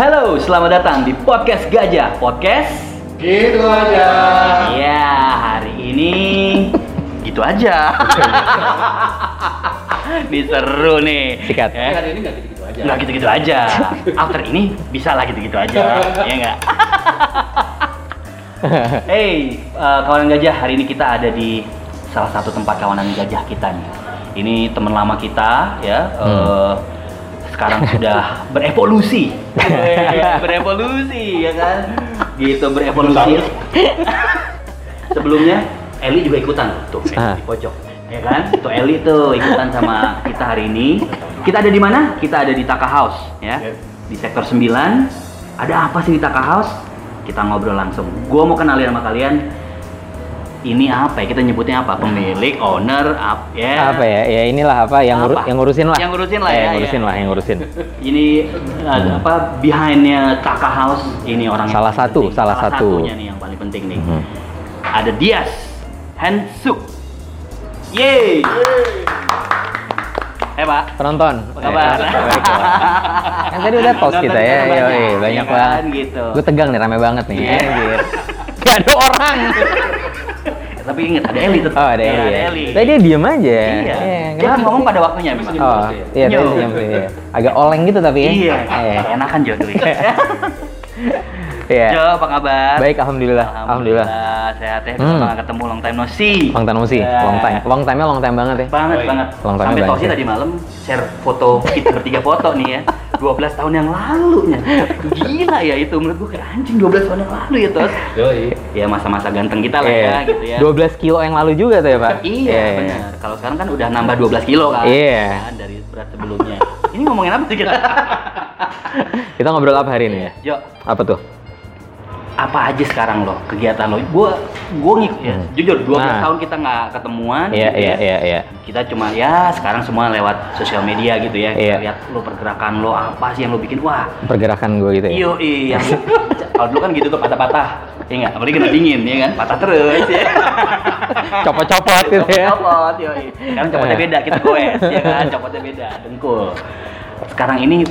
Halo, selamat datang di podcast Gajah. Podcast? Gitu aja. Ya, hari ini gitu aja. Ini seru nih. Sikat. Ya. Kan ini nggak gitu-gitu aja. Nggak gitu-gitu aja. After ini bisa lah gitu-gitu aja. ya nggak? hey, eh, kawanan gajah. Hari ini kita ada di salah satu tempat kawanan gajah kita nih. Ini teman lama kita ya. eh, sekarang sudah berevolusi. berevolusi ya kan? Gitu berevolusi. Sebelumnya Eli juga ikutan tuh Ah. di pojok. Ya kan? Tuh Eli tuh ikutan sama kita hari ini. Kita ada di mana? Kita ada di Taka House ya. Yep. Di sektor 9. Ada apa sih di Taka House? Kita ngobrol langsung. Gua mau kenalin sama kalian ini apa ya? Kita nyebutnya apa? Pemilik, owner, up, ya. apa ya ya inilah apa yang Apa? yang ngurusin lah Yang ngurusin lah Eh, ya, yang ngurusin ya. lah yang ngurusin Ini uh, apa behindnya Taka House ini orang Salah satu, penting. salah satu. satunya nih yang paling penting nih. Mhm. Ada Dias Hansuk. Yeay. Eh Pak. penonton Apa kabar? Eh, baik, Pak. kan tadi udah post kita ya iya banyak, iya, ya banyak banget gitu. gue tegang nih rame banget nih Iya. anjir. Gak ada orang Tapi ingat ada Eli tetap. oh ada Iya, Eli ya. Eli. tadi dia diem aja Iya. Eh, Dia kan ngomong pada waktunya memang. oh iya tadi diam iya. agak oleng gitu tapi ya Iya. Eh. Enakan Jo dulu. ya. Iya. Jo, apa kabar? baik alhamdulillah alhamdulillah Sehat ya. Hmm. Udah lama ketemu long time no see. long time no see long time long time nya long time banget ya Banget, Oh, iya. banget. Long time Sampai Tosi ya. tadi malam share foto kita bertiga foto nih ya. 12 tahun yang lalu nya. Gila ya itu menurut gua kayak anjing 12 tahun yang lalu ya, Tos. Yoi. Ya masa-masa ganteng kita lah Iya. ya gitu ya. 12 kilo yang lalu juga tuh ya pak Iya, benar. Kalau sekarang kan udah nambah 12 kilo kan. Iya. Kan, dari berat sebelumnya. Ini ngomongin apa sih kita? kita ngobrol apa hari ini ya Jo, apa tuh apa aja sekarang lo kegiatan lo? Gua gua ngikut ya. Hmm. Jujur 12 Nah. tahun kita nggak ketemuan iya gitu iya ya. iya iya Kita cuma ya sekarang semua lewat sosial media gitu ya. Kita Iya. lihat lo pergerakan lo apa sih yang lo bikin? Wah, pergerakan gue gitu ya iyo iya. Kalau dulu kan gitu tuh patah-patah. Ya nggak? Apalagi kena dingin ya kan? Patah terus ya. copot-copot gitu ya Copot, yoi. Sekarang copotnya beda, kita goes ya kan? Copotnya beda, dengkul. Sekarang ini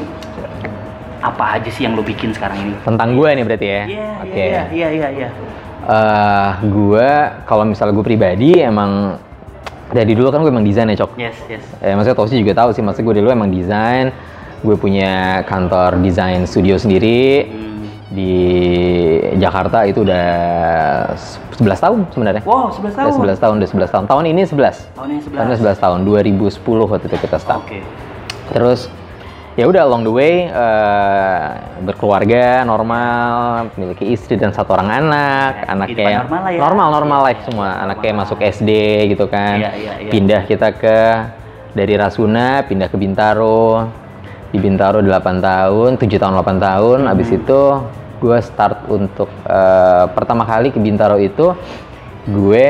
apa aja sih yang lo bikin sekarang ini? tentang gue nih berarti ya Iya, oke iya, iya, iya, iya. Eh, gue kalau misalnya gue pribadi emang dari dulu kan gue emang desain ya cok Yes, yes. eh, maksudnya Tosi juga tahu sih maksudnya gue dulu emang desain gue punya kantor desain studio sendiri Hmm. di Jakarta itu udah 11 tahun sebenarnya Wow, 11 tahun. Udah 11 tahun, udah 11 tahun. Tahun ini 11. Tahun ini 11. Tahun ini 11 tahun, 2010 waktu itu kita start. Oke. Terus ya udah along the way eh, berkeluarga normal, memiliki istri dan satu orang anak, Ya, anaknya normal lah ya. normal normal Iya, life semua, normal. anaknya masuk SD gitu kan. Iya, iya, iya. Pindah kita ke dari Rasuna pindah ke Bintaro. Di Bintaro 8 tahun, 7 tahun 8 tahun. Hmm. Habis itu gue start untuk eh, pertama kali ke Bintaro itu gue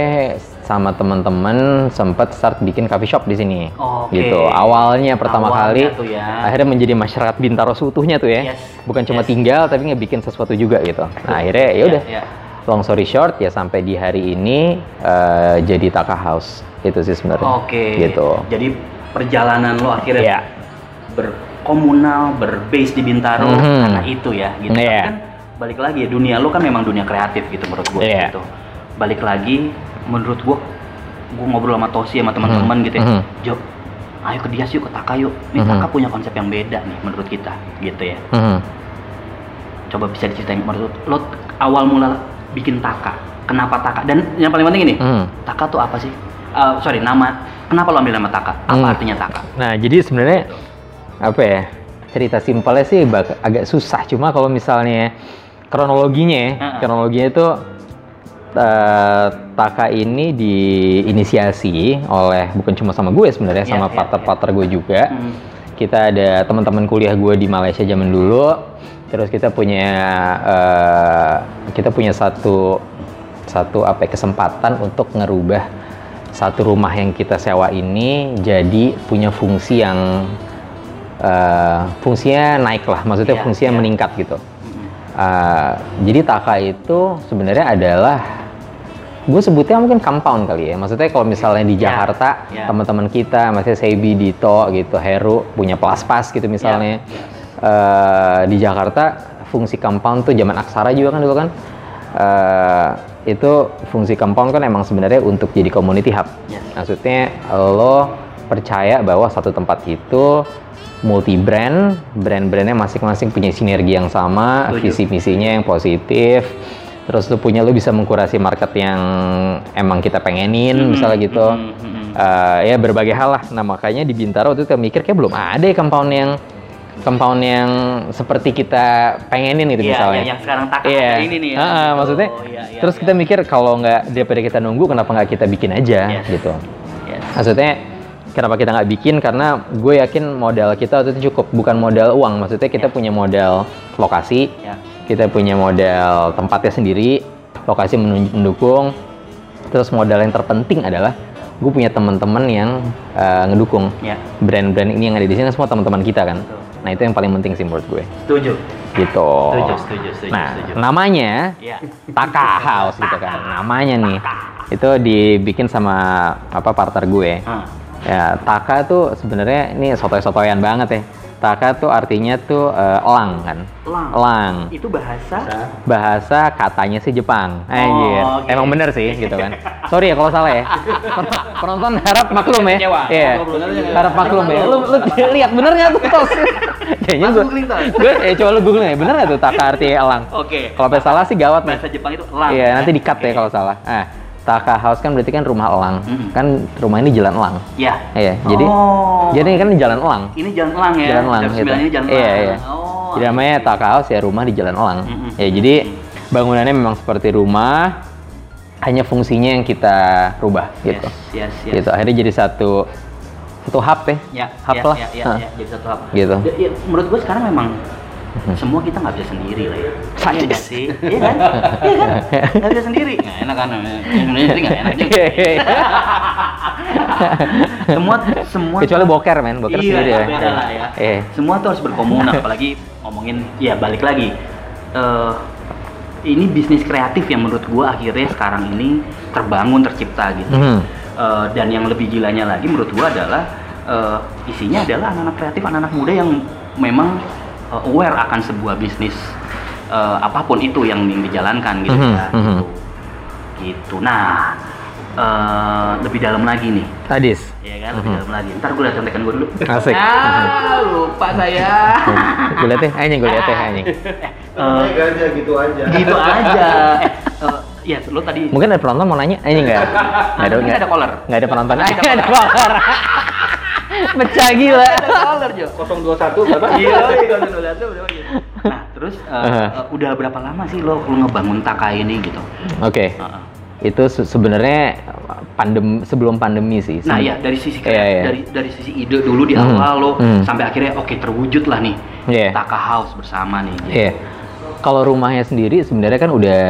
sama teman-teman sempat start bikin coffee shop di sini. Oke. Gitu. Awalnya pertama Awalnya kali ya. akhirnya menjadi masyarakat Bintaro seutuhnya tuh ya. Yes. Bukan cuma Yes. tinggal tapi ngebikin sesuatu juga gitu. Nah, akhirnya ya Iya, udah. iya. Long story short ya sampai di hari ini eh, jadi Taka House. Itu sih sebenarnya. Oke. Gitu. Jadi perjalanan lo akhirnya Iya. berkomunal, berbase di Bintaro Mhm. karena itu ya, gitu. Tapi Iya. kan balik lagi ya dunia lo kan memang dunia kreatif gitu menurut gue Iya. gitu. Balik lagi menurut gue gue ngobrol sama Tosi sama teman-teman Mhm. gitu ya. Mhm. Jo, ayo ke Dias yuk ke Taka yuk. Nih Mhm. Taka punya konsep yang beda nih menurut kita gitu ya. Mhm. Coba bisa diceritain menurut lo awal mula bikin Taka. Kenapa Taka? Dan yang paling penting ini, Mhm. Taka tuh apa sih? Eh, sorry, nama. Kenapa lo ambil nama Taka? Apa Hmm. artinya Taka? Nah, jadi sebenarnya apa ya? Cerita simpelnya sih agak susah. Cuma kalau misalnya kronologinya, ya, Heeh. kronologinya itu eh, Taka ini diinisiasi oleh bukan cuma sama gue sebenarnya, Iya, sama iya, partner-partner gue juga. Hmm. Kita ada teman-teman kuliah gue di Malaysia zaman dulu. Terus kita punya eh, kita punya satu satu apa ya, kesempatan untuk ngerubah satu rumah yang kita sewa ini jadi punya fungsi yang eh, fungsinya naik lah, maksudnya Iya, fungsinya iya. meningkat gitu. Uh, jadi Taka itu sebenarnya adalah gue sebutnya mungkin compound kali ya. Maksudnya kalau misalnya di Ya, Jakarta ya. teman-teman kita, maksudnya Sebi, Dito gitu, Heru punya pelas pas gitu misalnya. Ya, Uh, di Jakarta fungsi compound tuh zaman aksara juga kan dulu kan eh, itu fungsi compound kan emang sebenarnya untuk jadi community hub Yes. maksudnya lo percaya bahwa satu tempat itu multi brand brand-brandnya masing-masing punya sinergi yang sama visi misinya yang positif terus lu punya lu bisa mengkurasi market yang emang kita pengenin Mhm, misalnya gitu mhm, mhm. Eh, ya berbagai hal lah nah makanya di Bintaro waktu itu kita mikir kayak belum ada ya compound yang compound yang seperti kita pengenin gitu Iya, misalnya yang- yang sekarang tak Iya. ada ini nih ya. Gitu. maksudnya Iya, iya, terus iya. kita mikir kalau nggak daripada kita nunggu kenapa nggak kita bikin aja Yes. gitu Yes. maksudnya kenapa kita nggak bikin karena gue yakin modal kita waktu itu cukup bukan modal uang maksudnya kita Ya. punya modal lokasi Ya. kita punya modal tempatnya sendiri lokasi mendukung terus modal yang terpenting adalah gue punya teman-teman yang eh, ngedukung Ya. brand-brand ini yang ada di sini semua teman-teman kita kan Betul. nah itu yang paling penting sih menurut gue Setuju. gitu Setuju, setuju, setuju, nah setuju. namanya Iya. Taka House gitu kan namanya nih itu dibikin sama apa partner gue Ah. Ya Taka tuh sebenarnya ini sotoy-sotoyan banget ya. Taka tuh artinya tuh eh, elang kan? Elang. elang. Itu bahasa? Bahasa katanya sih Jepang. Anjir. oke. emang bener sih gitu kan. Sorry ya kalau salah ya. Pen- penonton harap maklum ya. Iya. Ngobrol aja. harap maklum ya. Lu lu lihat bener nggak tuh tos. Kayaknya gue gue eh coba lu googling ya bener nggak tuh Taka arti elang? Oke. kalau sampai salah sih gawat nih Bahasa Jepang itu elang. Iya, nanti di cut Oke. ya kalau salah. Ah, Taka House kan berarti kan rumah elang. Mm-mm. Kan rumah ini jalan elang. Iya. Iya, jadi Oh. jadi kan jalan elang. Ini jalan elang ya. Jalan elang gitu. 9 ini jalan Iya, elang. iya. Oh. Jadi namanya Taka House ya rumah di jalan elang. Mm-mm. Ya, jadi bangunannya memang seperti rumah, hanya fungsinya yang kita rubah gitu. Yes, yes, yes. Gitu. Akhirnya jadi satu satu hub ya. Ya, hub ya, lah. Ya, ya, Hah. ya, jadi satu hub. Gitu. Ya, ya, menurut gue sekarang memang semua kita nggak bisa sendiri lah ya. Sadis. Iya nggak sih? Iya kan? Iya kan? Nggak bisa sendiri. Nggak enak kan? Sendiri nggak enak juga. semua semua Kecuali boker men, boker iya, sendiri ya. beda lah ya. Iya. Semua tuh harus berkomun, apalagi ngomongin ya balik lagi. Eh ini bisnis kreatif yang menurut gua akhirnya sekarang ini terbangun, tercipta gitu. Mhm. Eh, dan yang lebih gilanya lagi menurut gua adalah eh, isinya adalah anak-anak kreatif, anak-anak muda yang memang eh, aware akan sebuah bisnis eh, apa pun itu yang, yang dijalankan gitu Mhm, ya. mhm. Gitu. Gitu. Nah, eh, lebih dalam lagi nih. Sadis. Iya kan, lebih Mhm. dalam lagi. Ntar gue liat contekan gue dulu. Asik. Ah, lupa saya. gue liat deh, anjing gue liat deh anjing. Eh, aja gitu aja. gitu aja. Eh, eh, ya, lo tadi Mungkin ada penonton mau nanya, anjing nggak? Nggak ada, Mungkin ada caller. Nggak ada penonton. Ada Nggak ada caller. Pecah gila. ada caller, Jo. 021 berapa? Iya, iya, dulu lihat tuh, berapa gitu. Nah, terus eh, Uh-huh. eh, udah berapa lama sih lo lo ngebangun Taka ini gitu? Oke, Heeh. itu se- sebenarnya pandem sebelum pandemi sih. Nah, ya dari sisi Iya, iya. dari dari sisi ide dulu di Mhm. awal lo Mhm. sampai akhirnya oke terwujud lah nih. Iya. Taka House bersama nih. gitu. Iya. Kalau rumahnya sendiri sebenarnya kan udah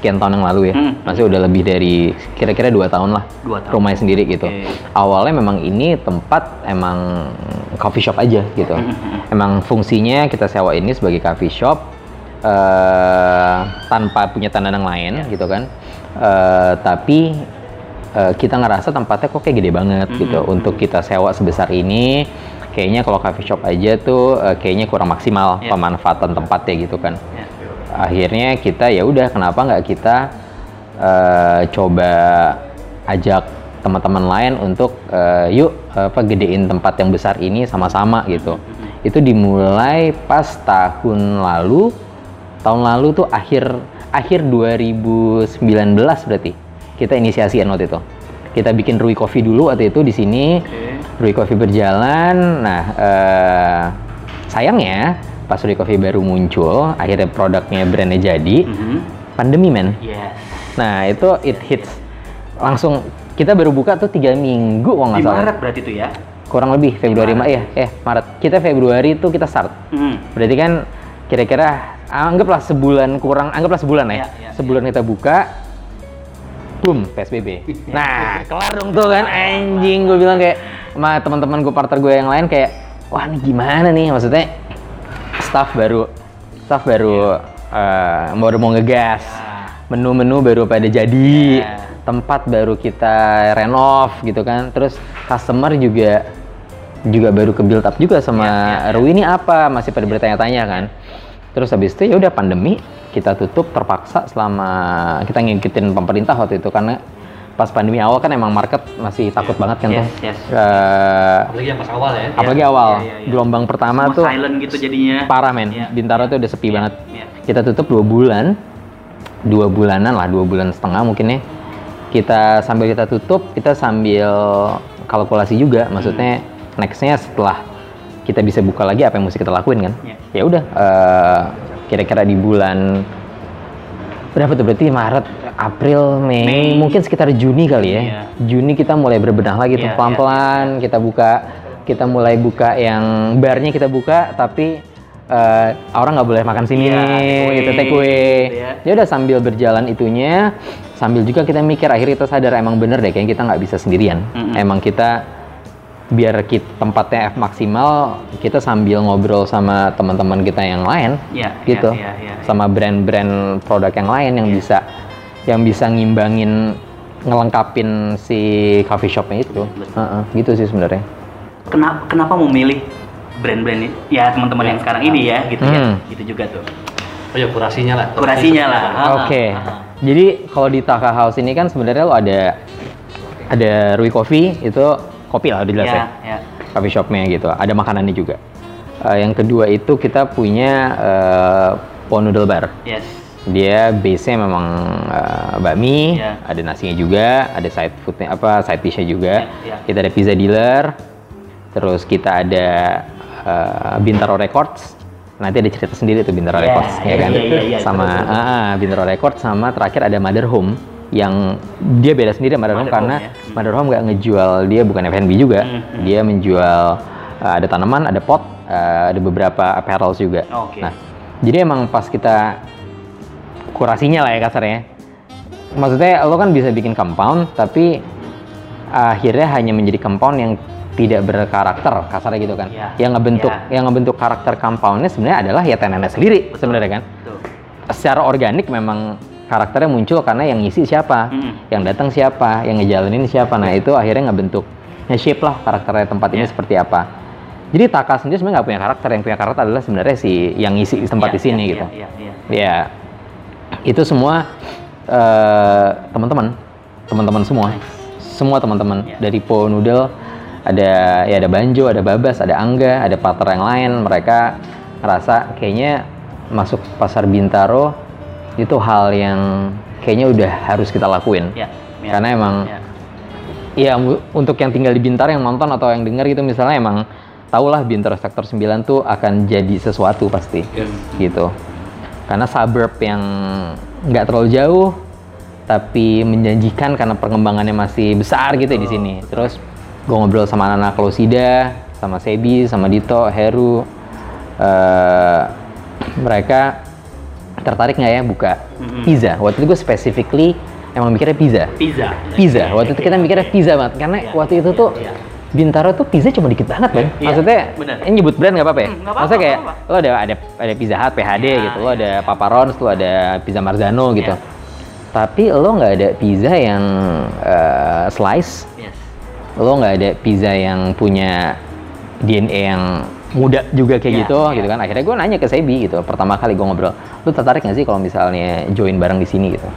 sekian tahun yang lalu ya. Hmm. Masih udah lebih dari kira-kira dua tahun lah. Dua tahun. Rumahnya sendiri gitu. Oke. Awalnya memang ini tempat emang coffee shop aja gitu. Hmm, emang fungsinya kita sewa ini sebagai coffee shop eh tanpa punya tanda yang lain Iya. gitu kan. Eh tapi eh, kita ngerasa tempatnya kok kayak gede banget Hmm, gitu untuk kita sewa sebesar ini. Kayaknya kalau coffee shop aja tuh eh, kayaknya kurang maksimal Iya. pemanfaatan tempatnya gitu kan. Ya. Akhirnya kita ya udah kenapa nggak kita eh, coba ajak teman-teman lain untuk eh, yuk apa gedein tempat yang besar ini sama-sama gitu. Itu dimulai pas tahun lalu, tahun lalu tuh akhir akhir 2019 berarti kita inisiasikan waktu itu. Kita bikin Rui Coffee dulu waktu itu di sini. Oke. Rui Coffee berjalan. Nah, eh, sayangnya pas Rui Coffee baru muncul, akhirnya produknya brandnya jadi, Mhm. pandemi men. Yes. Nah itu it hits langsung kita baru buka tuh tiga minggu kalau nggak Di salah. Maret berarti tuh ya. Kurang lebih Februari Maret. Ya, eh Maret. Kita Februari tuh kita start. Mhm. Berarti kan kira-kira anggaplah sebulan kurang, anggaplah sebulan ya. Iya, iya, sebulan kita buka, boom PSBB. Nah kelar dong tuh kan anjing gue bilang kayak sama teman-teman gue partner gue yang lain kayak wah ini gimana nih maksudnya staff baru staff baru eh, baru mau ngegas. Menu-menu baru pada jadi Ya. tempat baru kita renov gitu kan. Terus customer juga juga baru ke build up juga sama ya, ya. Rui ini apa masih pada bertanya-tanya kan. Terus habis itu ya udah pandemi kita tutup terpaksa selama kita ngikutin pemerintah waktu itu karena pas pandemi awal kan emang market masih takut banget kan Yes, tuh yes. Eh, Apalagi yang pas awal ya. apalagi awal iya, iya. gelombang pertama Semua tuh silent gitu jadinya. parah men Iya. Bintaro tuh udah sepi Iya, banget iya. kita tutup dua bulan dua bulanan lah dua bulan setengah mungkin ya kita sambil kita tutup kita sambil kalkulasi juga maksudnya nextnya setelah kita bisa buka lagi apa yang mesti kita lakuin kan Iya. ya udah eh, kira-kira di bulan berapa tuh berarti Maret April Mei, Mei. mungkin sekitar Juni kali ya Iya. Juni kita mulai berbenah lagi tuh Iya, pelan-pelan kita buka kita mulai buka yang barnya kita buka tapi eh, orang nggak boleh makan sini Iya, away, gitu take away gitu ya. ya udah sambil berjalan itunya sambil juga kita mikir akhirnya kita sadar emang bener deh kayaknya kita nggak bisa sendirian Mm-mm. emang kita biar kita tempatnya maksimal kita sambil ngobrol sama teman-teman kita yang lain Iya, gitu iya, iya, iya. sama brand-brand produk yang lain yang Iya. bisa yang bisa ngimbangin ngelengkapin si coffee shopnya itu Betul. Heeh, gitu sih sebenarnya Kenapa kenapa memilih brand-brand ini? Ya teman-teman yang sekarang ini ya gitu ya. Hmm. Gitu juga tuh. Oh ya kurasinya lah. Kurasinya lah. Ah, Oke, ah, ah. jadi kalau di Taka House ini kan sebenarnya lo ada ada Rui Coffee itu kopi lah udah jelas ya, Ya, ya. coffee shopnya gitu. Ada makanannya juga. Eh, yang kedua itu kita punya eh, Po Noodle Bar. Yes. Dia base-nya memang eh, bakmi, Iya. ada nasinya juga, ada side foodnya apa side dish-nya juga. Iya, iya. Kita ada pizza dealer, terus kita ada eh, Bintaro Records. Nanti ada cerita sendiri tuh Bintaro Iya, Records, ya iya, kan? iya, iya, iya, sama betul, betul. ah, ah, Bintaro Records sama terakhir ada Mother Home yang dia beda sendiri Mother, Home Mother karena ya. Hmm. Mother Home nggak ngejual dia bukan F&B juga, Hmm, hmm. dia menjual eh, ada tanaman, ada pot, eh, ada beberapa apparel juga. Oke. Nah, jadi emang pas kita kurasinya lah ya kasarnya. Maksudnya lo kan bisa bikin compound, tapi akhirnya hanya menjadi compound yang tidak berkarakter, kasarnya gitu kan. Iya. Yang ngebentuk, Iya. yang ngebentuk karakter compoundnya sebenarnya adalah ya tenennya sendiri sebenarnya kan. Betul. Secara organik memang karakternya muncul karena yang ngisi siapa, Mm-mm. yang datang siapa, yang ngejalanin siapa. Nah itu akhirnya ngebentuk, nge-shape lah karakternya tempat ini Iya. seperti apa. Jadi Taka sendiri sebenarnya nggak punya karakter, yang punya karakter adalah sebenarnya si yang ngisi tempat Iya, di sini iya, gitu. Iya, iya. Ya, itu semua eh, teman-teman, teman-teman semua, semua teman-teman Ya. dari Po Noodle ada ya ada Banjo, ada Babas, ada Angga, ada partner yang lain. Mereka ngerasa kayaknya masuk pasar Bintaro itu hal yang kayaknya udah harus kita lakuin. Iya, iya. Karena emang Iya. Iya, mu- untuk yang tinggal di Bintaro yang nonton atau yang denger gitu misalnya emang tahulah Bintaro sektor 9 tuh akan jadi sesuatu pasti. Yes. Gitu. Karena suburb yang nggak terlalu jauh tapi menjanjikan karena pengembangannya masih besar gitu ya di sini. Terus gue ngobrol sama anak-anak Losida, sama Sebi, sama Dito, Heru. eh, mereka tertarik nggak ya buka pizza? Waktu itu gue specifically emang mikirnya pizza Pizza. pizza. Waktu itu kita mikirnya pizza banget karena Iya, waktu itu iya, tuh iya. Bintaro tuh pizza cuma dikit banget kan. Iya, Maksudnya bener. ini nyebut brand nggak apa-apa ya? Apa-apa, Maksudnya kayak nggak lo ada ada ada Pizza Hut, PHD Iya, gitu, lo iya, ada iya. Papa Ron's, lo ada Pizza Marzano gitu. Iya. Tapi lo nggak ada pizza yang eh, slice, Yes. lo nggak ada pizza yang punya DNA yang muda juga kayak Iya, gitu, iya. gitu kan. Akhirnya gue nanya ke Sebi gitu, pertama kali gue ngobrol, lu tertarik nggak sih kalau misalnya join bareng di sini gitu?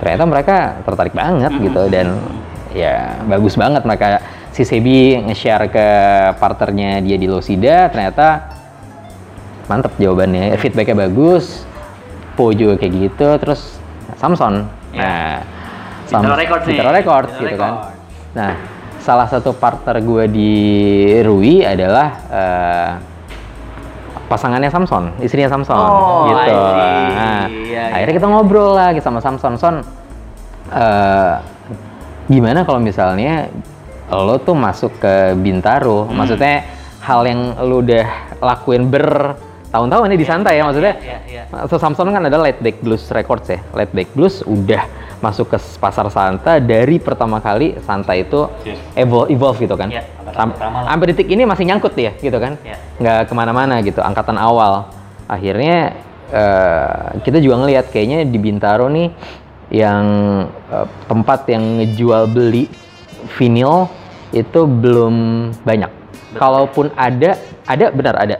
Ternyata mereka tertarik banget Mm-mm. gitu dan ya bagus banget mereka si Sebi nge-share ke partnernya dia di Losida, ternyata mantep jawabannya, feedbacknya bagus, Po juga kayak gitu, terus Samson, Iya. nah Records. Bintaro Records Bintaro gitu kan. Records. Nah, salah satu partner gue di Rui adalah eh, pasangannya Samson, istrinya Samson, Oh, gitu. Nah, Iya, akhirnya iya. kita ngobrol lagi sama Samson, Son, eh, gimana kalau misalnya lo tuh masuk ke Bintaro, Hmm. maksudnya hal yang lo udah lakuin bertahun-tahun ini di santai ya, maksudnya. Iya, iya. So Samson kan ada Light Back Blues Records ya. Light Back Blues udah masuk ke pasar Santa dari pertama kali Santa itu Yes. evolve, evolve gitu kan. Iya, Sam- pertama lah. Sampai detik ini masih nyangkut ya gitu kan. Iya. Nggak ke mana-mana gitu. Angkatan awal. Akhirnya eh, kita juga ngelihat kayaknya di Bintaro nih yang eh, tempat yang ngejual beli vinil itu belum banyak. Kalaupun ada, ada benar ada.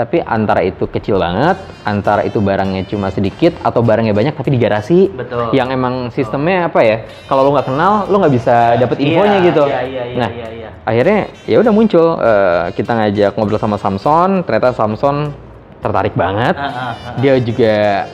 Iya. tapi antara itu kecil banget, antara itu barangnya cuma sedikit atau barangnya banyak tapi di garasi. Betul. Yang emang sistemnya apa ya? Kalau lo nggak kenal, lo nggak bisa dapet infonya Iya, gitu. iya, iya, iya, nah, iya, iya. akhirnya ya udah muncul eh, kita ngajak ngobrol sama Samson, ternyata Samson tertarik banget. Ah, ah, ah. Dia juga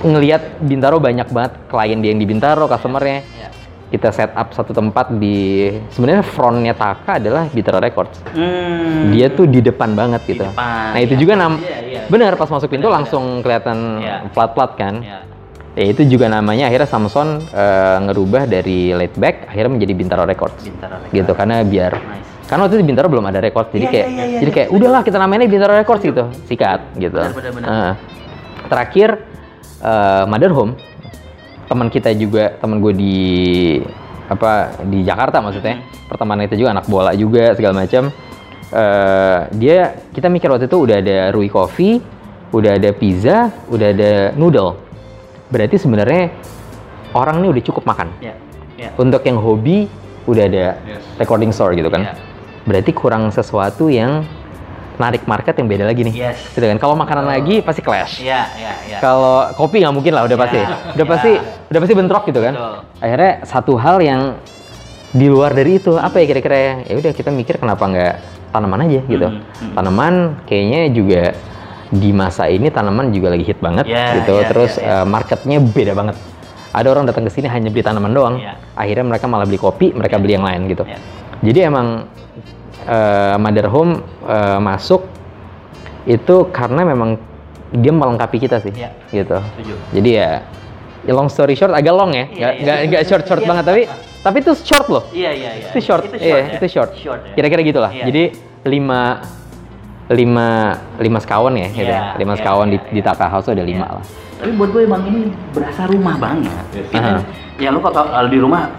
ngelihat Bintaro banyak banget klien dia yang di Bintaro, customernya. Iya. Kita set up satu tempat di sebenarnya frontnya Taka adalah Bintaro Records. Hmm. Dia tuh di depan banget gitu. depan, Nah itu iya. juga nam, Iya, iya. benar pas masuk pintu Benar, langsung kelihatan Iya. plat-plat kan. Ya. Ya itu juga namanya akhirnya Samson eh, ngerubah dari laid back akhirnya menjadi Bintaro Records. Bintaro Records. Gitu karena biar Nice. karena waktu itu Bintaro belum ada record jadi Iya, kayak iya, iya, jadi iya. kayak udahlah kita namainnya Bintaro Records gitu sikat gitu. Benar, benar, benar. Heeh. terakhir eh, Mother Home teman kita juga teman gue di apa di Jakarta maksudnya Mm-hmm. pertemanan kita juga anak bola juga segala macam Eh, dia kita mikir waktu itu udah ada Rui Coffee udah ada pizza udah ada noodle berarti sebenarnya orang ini udah cukup makan Ya. Ya. untuk yang hobi udah ada Yes. recording store gitu kan Iya. berarti kurang sesuatu yang narik market yang beda lagi nih Yes. gitu kan kalau makanan lagi pasti clash Ya, ya, ya. kalau kopi nggak mungkin lah udah Iya, pasti udah iya. pasti udah pasti bentrok gitu kan Betul. akhirnya satu hal yang di luar dari itu apa ya kira-kira ya udah kita mikir kenapa nggak tanaman aja gitu Hmm, hmm. tanaman kayaknya juga di masa ini tanaman juga lagi hit banget Ya, gitu ya, terus ya, ya. eh, marketnya beda banget ada orang datang ke sini hanya beli tanaman doang Ya. akhirnya mereka malah beli kopi mereka beli yang lain gitu Ya. jadi emang eh, Mother Home eh, masuk itu karena memang dia melengkapi kita sih Ya. gitu Setuju. jadi ya, ya long story short agak long ya Iya, nggak iya. nggak nggak short short Iya. banget tapi tapi itu short loh Iya, iya, iya. itu short, Itu iya ya? itu short, Short ya. kira-kira gitulah Iya. jadi lima lima lima sekawan ya gitu Iya, lima sekawan di, di. Taka House ada lima lah Tapi buat gue emang ini berasa rumah banget. Yes. Gitu. Aha. Ya lu kalau kalau di rumah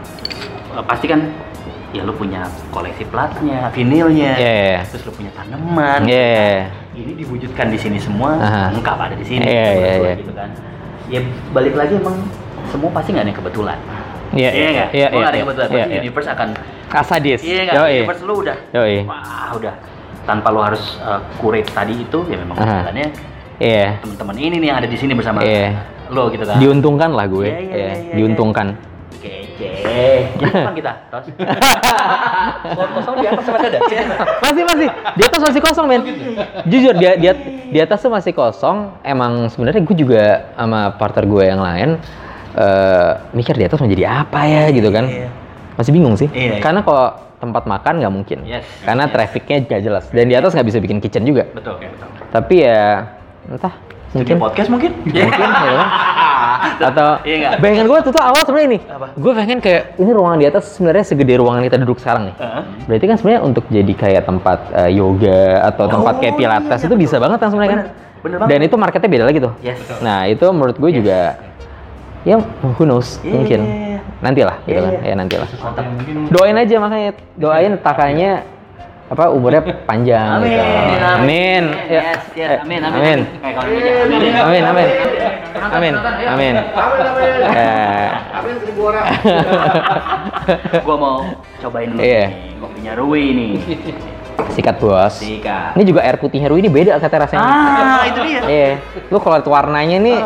eh, pasti kan ya lu punya koleksi platnya, vinilnya, Iya, iya, iya. terus lu punya tanaman. Iya. Ini diwujudkan di sini semua, Aha. lengkap ada di sini. Iya, iya, gue iya. Gitu kan. Ya balik lagi emang semua pasti nggak ada yang kebetulan. Iya, iya iya, Semua nggak ada iya, yang kebetulan. iya, Pasti iya. universe akan Asadis Iya nggak? Yoi. Universe lu udah. Yoi. Wah, udah. Tanpa lu harus uh, curate tadi itu ya memang Aha. jalannya iya teman-teman ini nih yang ada di sini bersama Iya. lo gitu kan. diuntungkan lah gue Iya, iya, Iya, iya, iya, diuntungkan Jadi kapan kita? Tos? Kosong di atas masih ada. masih masih di atas masih kosong men jujur di, di, di atas tuh masih kosong emang sebenarnya gue juga sama partner gue yang lain eh mikir di atas mau jadi apa ya gitu kan Iya. masih bingung sih Iya, iya. karena kalau tempat makan nggak mungkin Yes, karena yes. trafficnya gak jelas dan di atas nggak bisa bikin kitchen juga Betul. betul. tapi ya entah Studio mungkin podcast mungkin? mungkin ya atau Iya bayangan gue tuh, tuh awal sebenarnya ini gue pengen kayak ini ruangan di atas sebenarnya segede ruangan kita duduk sekarang nih Heeh. Berarti kan sebenarnya untuk jadi kayak tempat eh, yoga atau tempat kayak Oh, pilates iya, itu bisa betul. banget kan sebenarnya kan. Bener, banget. Dan itu marketnya beda lagi tuh. Yes. Nah itu menurut gue Yes. juga ya who knows Iya, mungkin iya, iya. nantilah gitu Iya, kan iya. ya nantilah. Mantap. Doain aja makanya doain takanya apa umurnya panjang Amin. gitu. Amin. Ya. Yes, yes. Eh, Amin, amin. Amin. Ini aja. Amin. Amin, amin. Amin. Amin. Eh, Gua mau cobain dulu Iya. nih kopinya Rui nih. sikat bos. Sikat. Ini juga air putihnya Rui ini beda kata rasanya. Ah, itu dia. Iya. Lu kalau lihat warnanya nih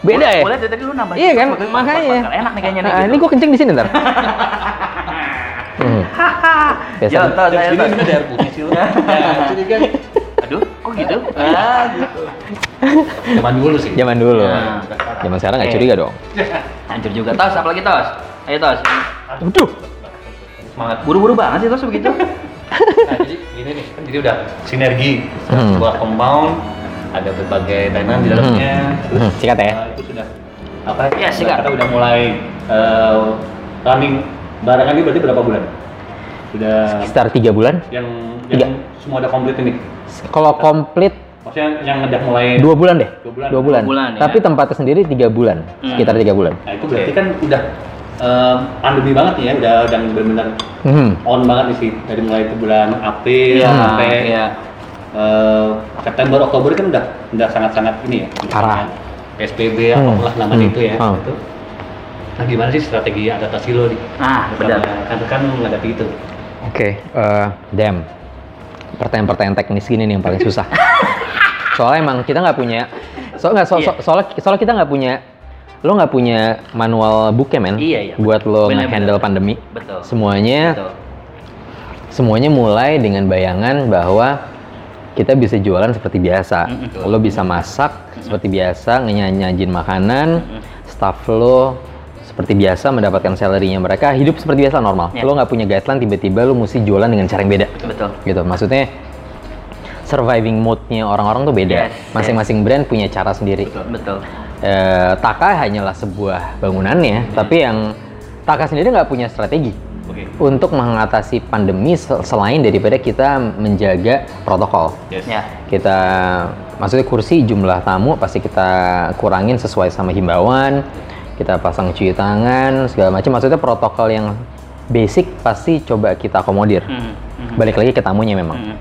beda ya? Boleh tadi lu nambah. Iya kan, makanya. Enak nih kayaknya nih. Gitu. ini gua kenceng di sini ntar. Hmm. Biasa. Ya, tos, saya Ini ada air putih sih. Ya, jadi kan Aduh, kok gitu? Ah, gitu. zaman dulu sih. Zaman dulu. Ya. Zaman sekarang nggak curiga dong. Hancur juga tos, apalagi tos? Ayo tos. Waduh. Semangat. Buru-buru banget sih tos begitu. Nah, jadi ini nih kan jadi udah sinergi Hmm. sebuah compound ada berbagai tenan di dalamnya terus Hmm, sikat ya. uh, itu sudah apa Iya, sikat. kita udah mulai uh, running barengan ini berarti berapa bulan sudah Sekitar tiga bulan. yang Tiga. yang semua ada komplit ini Kalau komplit maksudnya yang udah mulai dua bulan deh. Dua bulan. Dua bulan. Dua bulan, ya. Tapi tempatnya sendiri tiga bulan. Hmm. Sekitar tiga bulan. nah itu berarti kan udah um, pandemi banget nih ya udah udah benar-benar Hmm. on banget nih sih dari mulai ke bulan April Iya, sampai iya. eh, September Oktober kan udah udah sangat-sangat ini ya Parah. PSBB Hmm, apalah namanya hmm, itu ya hmm. itu. Nah gimana sih strategi adaptasi lo nih? Ah, benar. Kan kan menghadapi itu. Oke, eh, Dem. Pertanyaan-pertanyaan teknis gini nih yang paling susah. Soalnya emang kita nggak punya, so, nggak, so, so- Iya. soalnya, soalnya kita nggak punya, lo nggak punya manual booknya men, Iya, iya. buat lo Bener, handle bener. pandemi. Betul. Semuanya, Betul. semuanya mulai dengan bayangan bahwa kita bisa jualan seperti biasa. Mm-mm. Lo bisa masak seperti biasa, ngenyajin makanan, Mm-mm. staff lo seperti biasa mendapatkan salary-nya mereka, hidup seperti biasa normal. Ya. Lo nggak punya guideline, tiba-tiba lo mesti jualan dengan cara yang beda Betul. gitu maksudnya surviving mode-nya orang-orang tuh beda Yes, masing-masing brand punya cara sendiri Betul. Betul. Eh, Taka hanyalah sebuah bangunannya tapi yang Taka sendiri nggak punya strategi Oke. untuk mengatasi pandemi sel- selain daripada kita menjaga protokol Yes. Ya. kita maksudnya kursi jumlah tamu pasti kita kurangin sesuai sama himbauan kita pasang cuci tangan segala macam maksudnya protokol yang basic pasti coba kita akomodir Hmm, hmm, balik lagi ke tamunya memang hmm.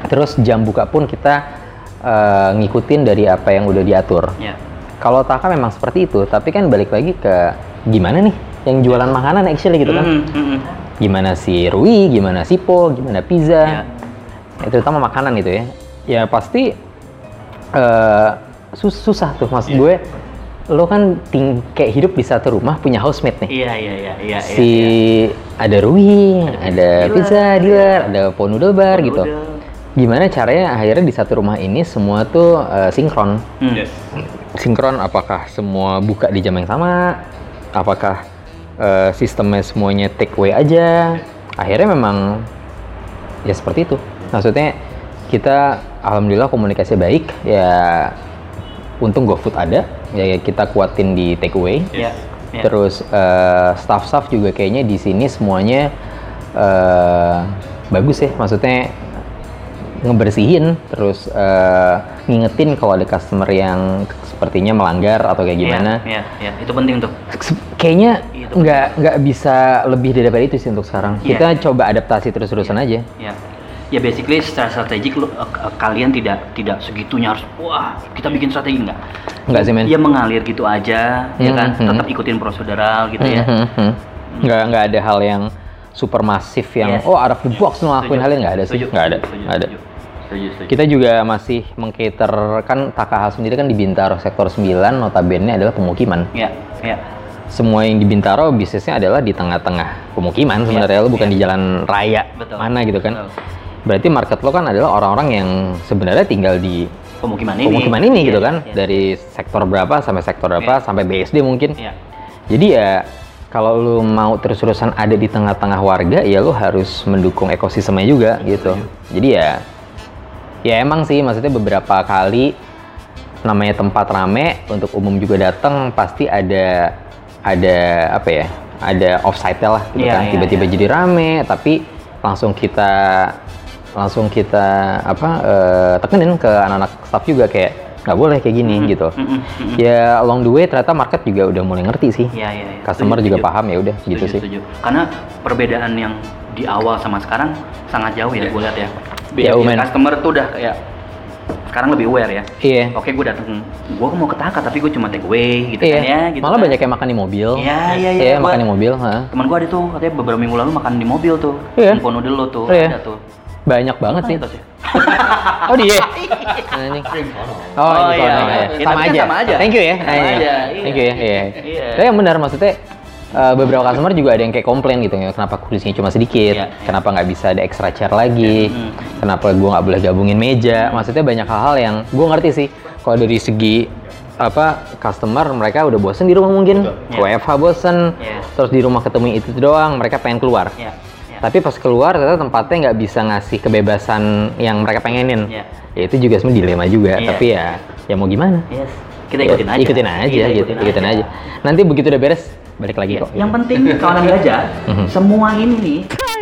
Terus jam buka pun kita eh, ngikutin dari apa yang udah diatur. Ya. Kalau Taka memang seperti itu, tapi kan balik lagi ke gimana nih yang jualan makanan actually gitu kan. Hmm, hmm, hmm. Gimana si Rui, gimana si Po, gimana Ya. pizza. Ya, terutama makanan itu ya. Ya pasti eh, sus- susah tuh maksud gue. Lo kan ting kayak hidup di satu rumah punya housemate nih. Iya, iya, iya, iya. si iya, ada Rui, ada dealer. pizza dealer, ada Po Noodle Bar gitu Udah. gimana caranya akhirnya di satu rumah ini semua tuh eh, sinkron Hmm. Yes. sinkron apakah semua buka di jam yang sama apakah eh, sistemnya semuanya take away aja akhirnya memang ya seperti itu maksudnya kita alhamdulillah komunikasi baik ya untung GoFood ada ya kita kuatin di take away Ya. ya. Terus eh, staff-staff juga kayaknya di sini semuanya eh, bagus ya, maksudnya ngebersihin, terus eh, ngingetin kalau ada customer yang sepertinya melanggar atau kayak gimana. Iya, iya, itu penting tuh. Se- Kayaknya Itu. nggak nggak bisa lebih daripada itu sih untuk sekarang. Iya. Kita coba adaptasi terus-terusan aja. Ya. Ya basically secara strategik lu, eh, eh, kalian tidak tidak segitunya harus wah kita bikin strategi enggak. Nggak sih, men. Dia mengalir gitu aja, ya Hmm, kan? hmm. Tetap ikutin prosedural gitu ya. Mhm, mhm. Nggak nggak ada hal yang super masif yang Yes. oh out of the box ngelakuin hal yang nggak ada sih, nggak ada, setuju, nggak ada. Kita juga masih mengcater kan Takaha sendiri kan di Bintaro sektor 9 notabene adalah pemukiman. Ya, ya. Semua yang di Bintaro bisnisnya adalah di tengah-tengah pemukiman sebenarnya lo bukan iya. di jalan raya Betul. mana gitu kan. Betul. Berarti market lo kan adalah orang-orang yang sebenarnya tinggal di Pemukiman ini. pemukiman ini Iya, gitu iya, kan. iya. Dari sektor berapa sampai sektor berapa Iya. sampai BSD mungkin. Iya. Jadi ya kalau lu mau terus-terusan ada di tengah-tengah warga ya lu harus mendukung ekosistemnya juga gitu. Jadi ya ya emang sih maksudnya beberapa kali namanya tempat rame untuk umum juga datang pasti ada ada apa ya? Ada offsite lah gitu Iya, kan. iya, Tiba-tiba iya. jadi rame tapi langsung kita langsung kita apa eh, tekenin ke anak-anak staff juga kayak nggak boleh kayak gini gitu. Mm, mm, mm. Ya along the way ternyata market juga udah mulai ngerti sih. Iya, iya, iya. Customer Setuju, juga setuju. paham ya udah gitu Setuju, sih. setuju. Karena perbedaan yang di awal sama sekarang sangat jauh ya, gue lihat ya. Ya, Behavior men. customer tuh udah kayak sekarang lebih aware ya. Iya. Oke, gue datang, gue mau ke Taka tapi gue cuma take away gitu Iya. kan ya. Gitu Malah kan. banyak yang makan di mobil. Iya, iya, iya. Iya, makan di mobil, ha. Temen gue ada tuh, katanya beberapa minggu lalu makan di mobil tuh. Iya. Info noodle lo tuh, Iya. ada tuh. Banyak banget sih. Oh dia. Anjing. Oh, Oh, ini iya, iya. ya. Ya, Sama kan aja. sama aja. Thank you ya. Sama iya. aja, Thank you ya. Iya. Iya. Tapi yang benar maksudnya eh, beberapa customer juga ada yang kayak komplain gitu ya kenapa kursinya cuma sedikit, Iya, iya. kenapa nggak bisa ada extra chair lagi, Hmm. kenapa gua nggak boleh gabungin meja, maksudnya banyak hal-hal yang gua ngerti sih kalau dari segi apa customer mereka udah bosen di rumah mungkin, Betul. WFH bosen, Yes. terus di rumah ketemu itu doang, mereka pengen keluar. Iya. Tapi pas keluar ternyata tempatnya nggak bisa ngasih kebebasan yang mereka pengenin. Iya. Ya itu juga sebenarnya dilema juga. Iya. Tapi ya ya mau gimana? Yes. Kita ikutin Ya, aja. Ikutin aja Kita gitu. Ikutin, aja. Nanti begitu udah beres balik lagi Iya. kok. Yang penting kawanan gajah, Mhm. semua ini nih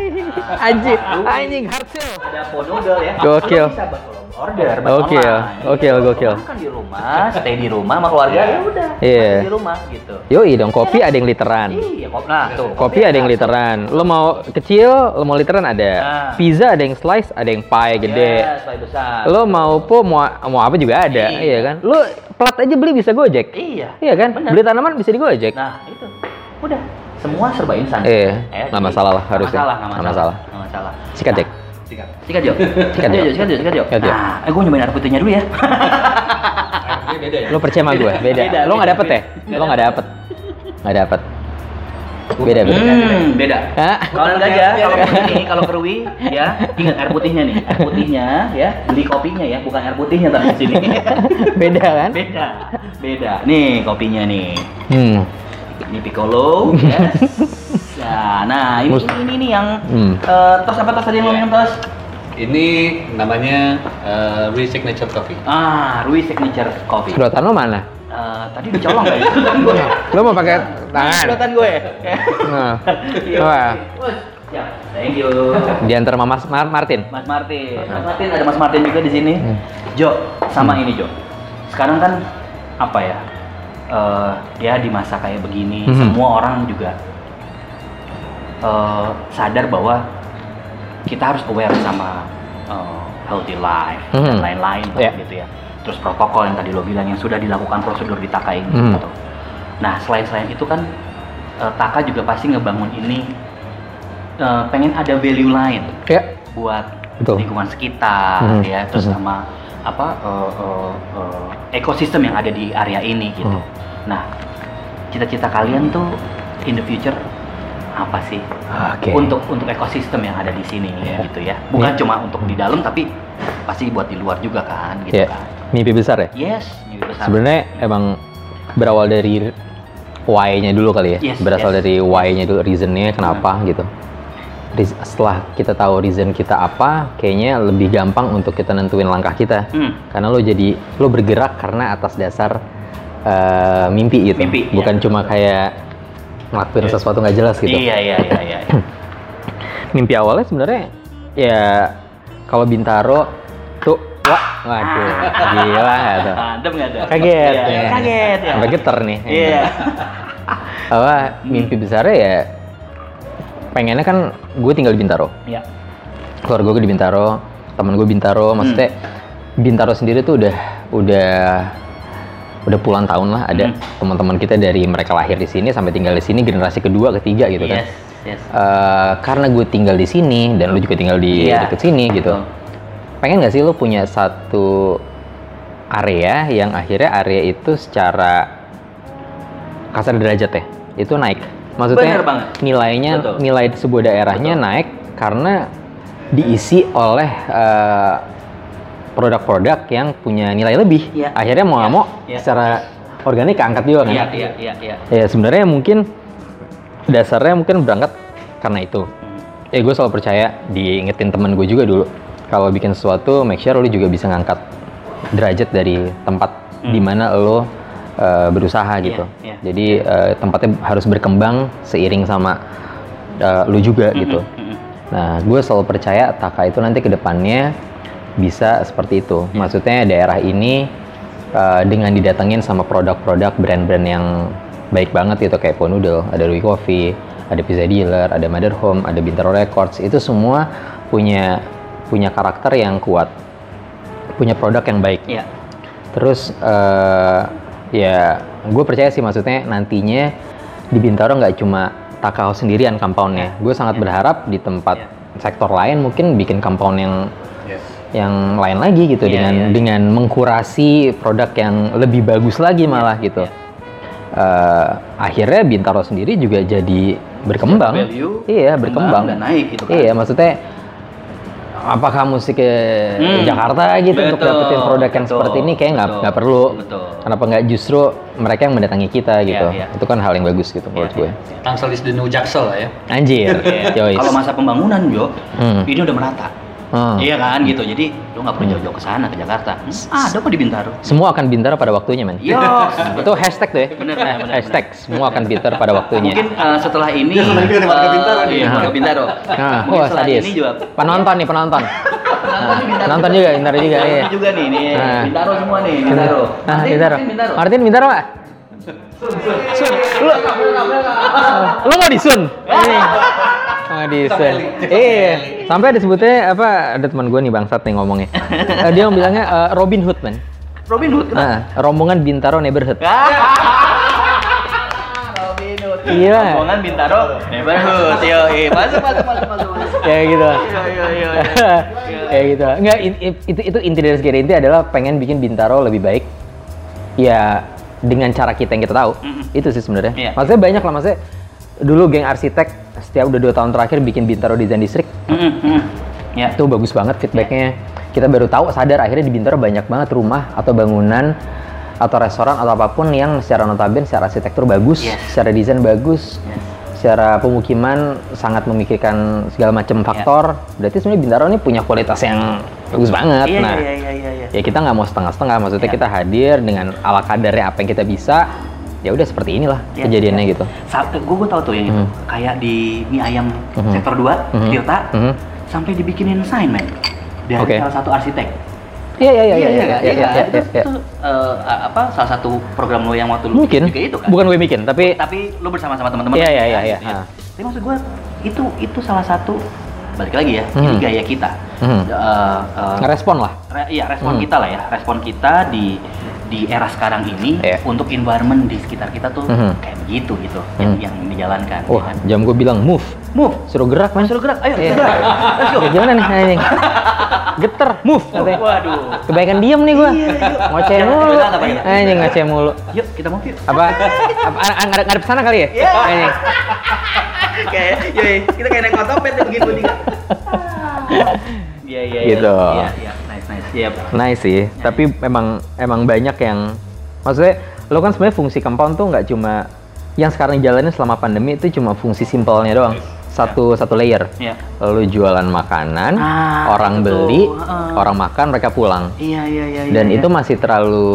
anjing, anjing hard sell. ada ponodel ya. Gokil. Bisa order, gokil, Lo gokil. Makan di rumah, stay di rumah sama keluarga ya udah. Iya. makan Di rumah gitu. Yoi dong, kopi ada yang literan. Iya, kok. Nah, tuh. Kopi ada yang literan. Lo mau kecil, lo mau literan ada. Nah. Pizza ada yang slice, ada yang pie gede. Pie besar. Lo mau po mau mau apa juga ada, Iya. iya kan? Lo plat aja beli bisa Gojek. Iya. Iya kan? Bener. Beli tanaman bisa di Gojek. Nah, itu. Udah. Semua serba instan. Iya, Ya, nggak masalah lah nggak harusnya. masalah, nggak Nggak masalah. masalah. Nggak masalah. Sikat, Jack. Sikat. Sikat Jo. Sikat, Jo. Sikat Jo, sikat Jo. Sikat, Jo. Nah, eh gue nyobain air putihnya dulu ya. Beda ya? Lo percaya sama gue? Beda. Beda, Lo nggak beda, dapet ya? Lo nggak dapet. Nggak dapet. Beda beda. Hmm, beda. Kalau gajah, kalau ini, kalau kerwi, ya ingat air putihnya nih, air putihnya ya, beli kopinya ya, bukan air putihnya tapi di sini. Beda kan? beda, beda. Nih kopinya nih, Hmm. Ini piccolo, ya. Ya, nah ini, Mus- ini, ini nih yang Hmm. eh, tos apa tos tadi yang lo minum tos? Ini namanya uh, Resignature Coffee. Ah, Rui Signature Coffee. Sedotan lo mana? Eh, tadi dicolong ya? Sedotan gue. Lo mau pakai tangan? Sedotan gue. Nah. Wah. Ya, thank you. Diantar Mama Mar- Martin. Mas Martin, Mas Martin ada Mas Martin juga di sini. Hmm. Jo, sama ini Jo. Sekarang kan apa ya? Eh ya di masa kayak begini, Hmm. semua orang juga eh, sadar bahwa kita harus aware sama eh, healthy life dan Hmm. lain-lain Yeah. gitu ya. Terus protokol yang tadi lo bilang yang sudah dilakukan prosedur di Taka ini. Hmm. gitu. Nah selain selain itu kan eh, Taka juga pasti ngebangun ini eh, pengen ada value lain Ya. buat Betul. lingkungan sekitar Hmm. ya terus Hmm. sama apa eh, eh, eh, ekosistem yang ada di area ini gitu. Hmm. Nah, cita-cita kalian tuh in the future apa sih Oke. untuk untuk ekosistem yang ada di sini Ya. gitu ya? Bukan Ya. cuma untuk di dalam tapi pasti buat di luar juga kan gitu Ya. kan. Mimpi besar ya? Yes, mimpi besar. Sebenarnya emang berawal dari why-nya dulu kali ya. Yes, Berasal yes. dari why-nya dulu, reason-nya kenapa gitu. Setelah kita tahu reason kita apa, kayaknya lebih gampang untuk kita nentuin langkah kita. Hmm. Karena lo jadi lo bergerak karena atas dasar eh, mimpi gitu. Mimpi, Bukan ya. cuma kayak ngelakuin Yes. sesuatu nggak jelas gitu. Iya, iya, iya, iya. iya. Mimpi awalnya sebenarnya ya kalau Bintaro tuh wah waduh gila nggak tuh. Adem nggak tuh? Kaget Iya, ya. Kaget ya. Sampai geter nih. Iya. Apa mimpi besarnya ya pengennya kan gue tinggal di Bintaro. Iya. Keluarga gue di Bintaro, temen gue Bintaro, maksudnya Bintaro sendiri tuh udah udah udah puluhan tahun lah ada Hmm. teman-teman kita dari mereka lahir di sini sampai tinggal di sini generasi kedua ketiga gitu kan. Yes, yes. Eh, karena gue tinggal di sini dan lu juga tinggal di Iya. deket sini gitu. Betul. Pengen nggak sih lu punya satu area yang akhirnya area itu secara kasar derajat ya itu naik. Maksudnya Bener banget. nilainya Betul. nilai sebuah daerahnya Betul. naik karena diisi oleh eh, produk-produk yang punya nilai lebih. Iya. Akhirnya mau nggak Iya. mau Iya. secara organik keangkat juga kan. Iya, iya, iya, iya. Ya sebenarnya mungkin dasarnya mungkin berangkat karena itu. Hmm. Ya gue selalu percaya diingetin temen gue juga dulu. Kalau bikin sesuatu, make sure lu juga bisa ngangkat derajat dari tempat Hmm. di mana lo uh, berusaha gitu. iya. Jadi uh, tempatnya harus berkembang seiring sama uh, lu juga gitu. Nah, gue selalu percaya Taka itu nanti ke depannya bisa seperti itu. Iya. Maksudnya daerah ini uh, dengan didatengin sama produk-produk brand-brand yang baik banget gitu kayak Ponudel, ada Rui Coffee, ada Pizza Dealer, ada Mother Home, ada Bintaro Records. Itu semua punya punya karakter yang kuat, punya produk yang baik. Iya. Terus eh, ya gue percaya sih maksudnya nantinya di Bintaro nggak cuma Takao sendirian compoundnya. Gue sangat Ya. berharap di tempat Ya. sektor lain mungkin bikin compound yang Yes. yang lain lagi gitu Iya, dengan iya, iya. dengan mengkurasi produk yang lebih bagus lagi malah gitu. iya. Eh, akhirnya Bintaro sendiri juga jadi berkembang. Value, iya berkembang. dan naik gitu kan. Iya maksudnya apakah musik ke Hmm. Jakarta gitu untuk Betul, dapetin produk yang betul, seperti ini kayak nggak nggak perlu. betul. Kenapa nggak justru mereka yang mendatangi kita gitu? iya. Itu kan hal yang bagus gitu menurut Iya, gue. iya. Tangsel is the new Jaksel lah ya. Anjir, Iya. Joyce. Kalau masa pembangunan Jo, Hmm. ini udah merata. Hmm. Iya kan gitu. Jadi lo nggak perlu jauh-jauh ke sana ke Jakarta. Hmm, ada kok di Bintaro. Semua akan pintar pada waktunya, men. Yo. Itu hashtag tuh ya. Bener, bener, bener, hashtag semua akan pintar pada waktunya. Mungkin eh, setelah ini juga warga eh, Bintaro nih. Iya, warga Bintaro. Nah, Mungkin setelah sadis. ini juga Penonton nih, penonton. Penonton Nah, di Bintaro. nonton juga, Bintaro juga, iya. Ini juga nih, nih. Nah. Bintaro semua nih, Bintaro. Nah, Martin, Bintaro. Martin, Bintaro. Martin Bintaro, Pak. Sun. Lu, lu mau disun? Ini. Oh, disun. Iya. Sampai disebutnya apa? Ada teman gue nih bangsat nih ngomongnya. Eh, dia bilangnya eh, Robin Hood, man. Robin Hood. kenapa? Nah, rombongan Bintaro Neighborhood. Ah. Robin Hood. Iya. Rombongan Bintaro neighborhood. Yo, masuk masuk masuk masuk masuk. Kayak gitu. Iya iya iya. Kayak gitu. Enggak, in- itu itu inti dari segala inti adalah pengen bikin Bintaro lebih baik. Ya dengan cara kita yang kita tahu. Mm-mm. Itu sih sebenarnya. Iya. Maksudnya banyak lah maksudnya dulu geng arsitek setiap udah dua tahun terakhir bikin Bintaro Design District mm. Ya. itu bagus banget feedbacknya kita baru tahu sadar akhirnya di Bintaro banyak banget rumah atau bangunan atau restoran atau apa pun yang secara notabene secara arsitektur bagus Yes. secara desain bagus Yes. secara pemukiman sangat memikirkan segala macam faktor berarti sebenarnya Bintaro ini punya kualitas yang bagus banget Iya nah iya iya iya. iya. ya kita nggak mau setengah-setengah maksudnya Iya. kita hadir dengan ala kadarnya apa yang kita bisa ya udah seperti inilah Iya, kejadiannya iya. gitu Satu, gue gue tahu tuh yang itu. Mhm. Kayak di mie ayam Mhm. sektor 2, Mhm. Tirta, Mhm. sampai dibikinin sign, men. Dari Oke. salah satu arsitek. iya iya iya iya iya, iya iya, iya iya, iya, itu, iya. itu, eh, apa salah satu program lo yang waktu lu mungkin juga itu kan? bukan gue bikin tapi Tapi lo bersama sama teman-teman. Iya, iya, iya, iya. ya. Tapi maksud gue itu itu salah satu balik lagi ya, ini Mhm. gaya kita. Mhm. Eh, eh, ngerespon lah Re- iya respon Hmm. kita lah ya respon kita di di era sekarang ini Iya. untuk environment di sekitar kita tuh Mhm. kayak begitu gitu yang, Hmm. yang dijalankan ya wah kan? jam gue bilang move move suruh gerak man suruh gerak ayo Iya. gerak let's go Ya, gimana nih anjing? Geter, move katanya. waduh Kebanyakan diem nih gua. Iya, iya. Ngoceh mulu. Anjing ngoceh mulu. yuk kita move yuk Apa? Apa ngadep ngadep sana kali ya? Iya. Anjing. kayak yoi, kita kayak naik otopet tuh begitu nih iya iya iya. Gitu. iya iya nice nice iya Nice sih, tapi memang emang banyak yang maksudnya lo kan sebenarnya fungsi compound tuh nggak cuma yang sekarang jalanin selama pandemi itu cuma fungsi simpelnya doang. Satu satu layer. iya Lalu jualan makanan, Ah, orang itu beli. Heeh. orang makan, mereka pulang. iya iya iya dan iya, itu iya. masih terlalu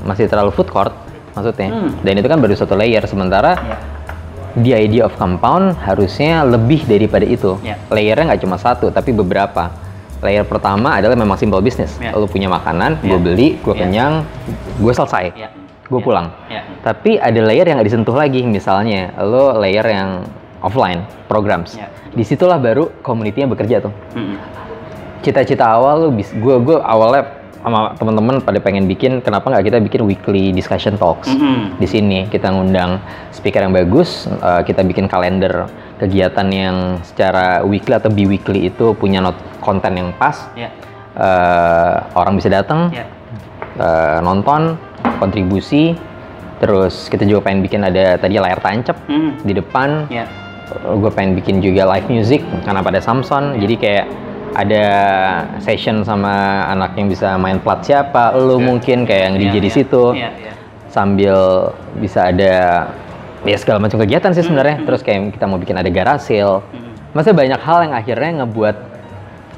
masih terlalu food court maksudnya Hmm. dan itu kan baru satu layer sementara Iya. the idea of compound harusnya lebih daripada itu Ya. layernya nggak cuma satu tapi beberapa layer pertama adalah memang simple business Ya. lo punya makanan Ya. gue beli gue Ya. kenyang gue selesai Iya. gue Iya. pulang Iya. tapi ada layer yang nggak disentuh lagi misalnya lo layer yang offline programs Ya. di situlah baru community-nya bekerja tuh Mm-mm. cita-cita awal lu bis gue gue awalnya sama teman-teman pada pengen bikin kenapa nggak kita bikin weekly discussion talks Mm-mm. di sini kita ngundang speaker yang bagus eh, kita bikin kalender kegiatan yang secara weekly atau bi-weekly itu punya not konten yang pas Iya. eh, orang bisa datang Iya. eh, nonton kontribusi terus kita juga pengen bikin ada tadi layar tancap Mm. di depan Iya. gue pengen bikin juga live music karena pada Samson jadi kayak ada session sama anak yang bisa main plat siapa lu mungkin kayak yang DJ Iya, di iya. situ Iya, iya. sambil bisa ada ya segala macam kegiatan sih sebenarnya Hmm, terus kayak kita mau bikin ada garage sale Mm. maksudnya banyak hal yang akhirnya ngebuat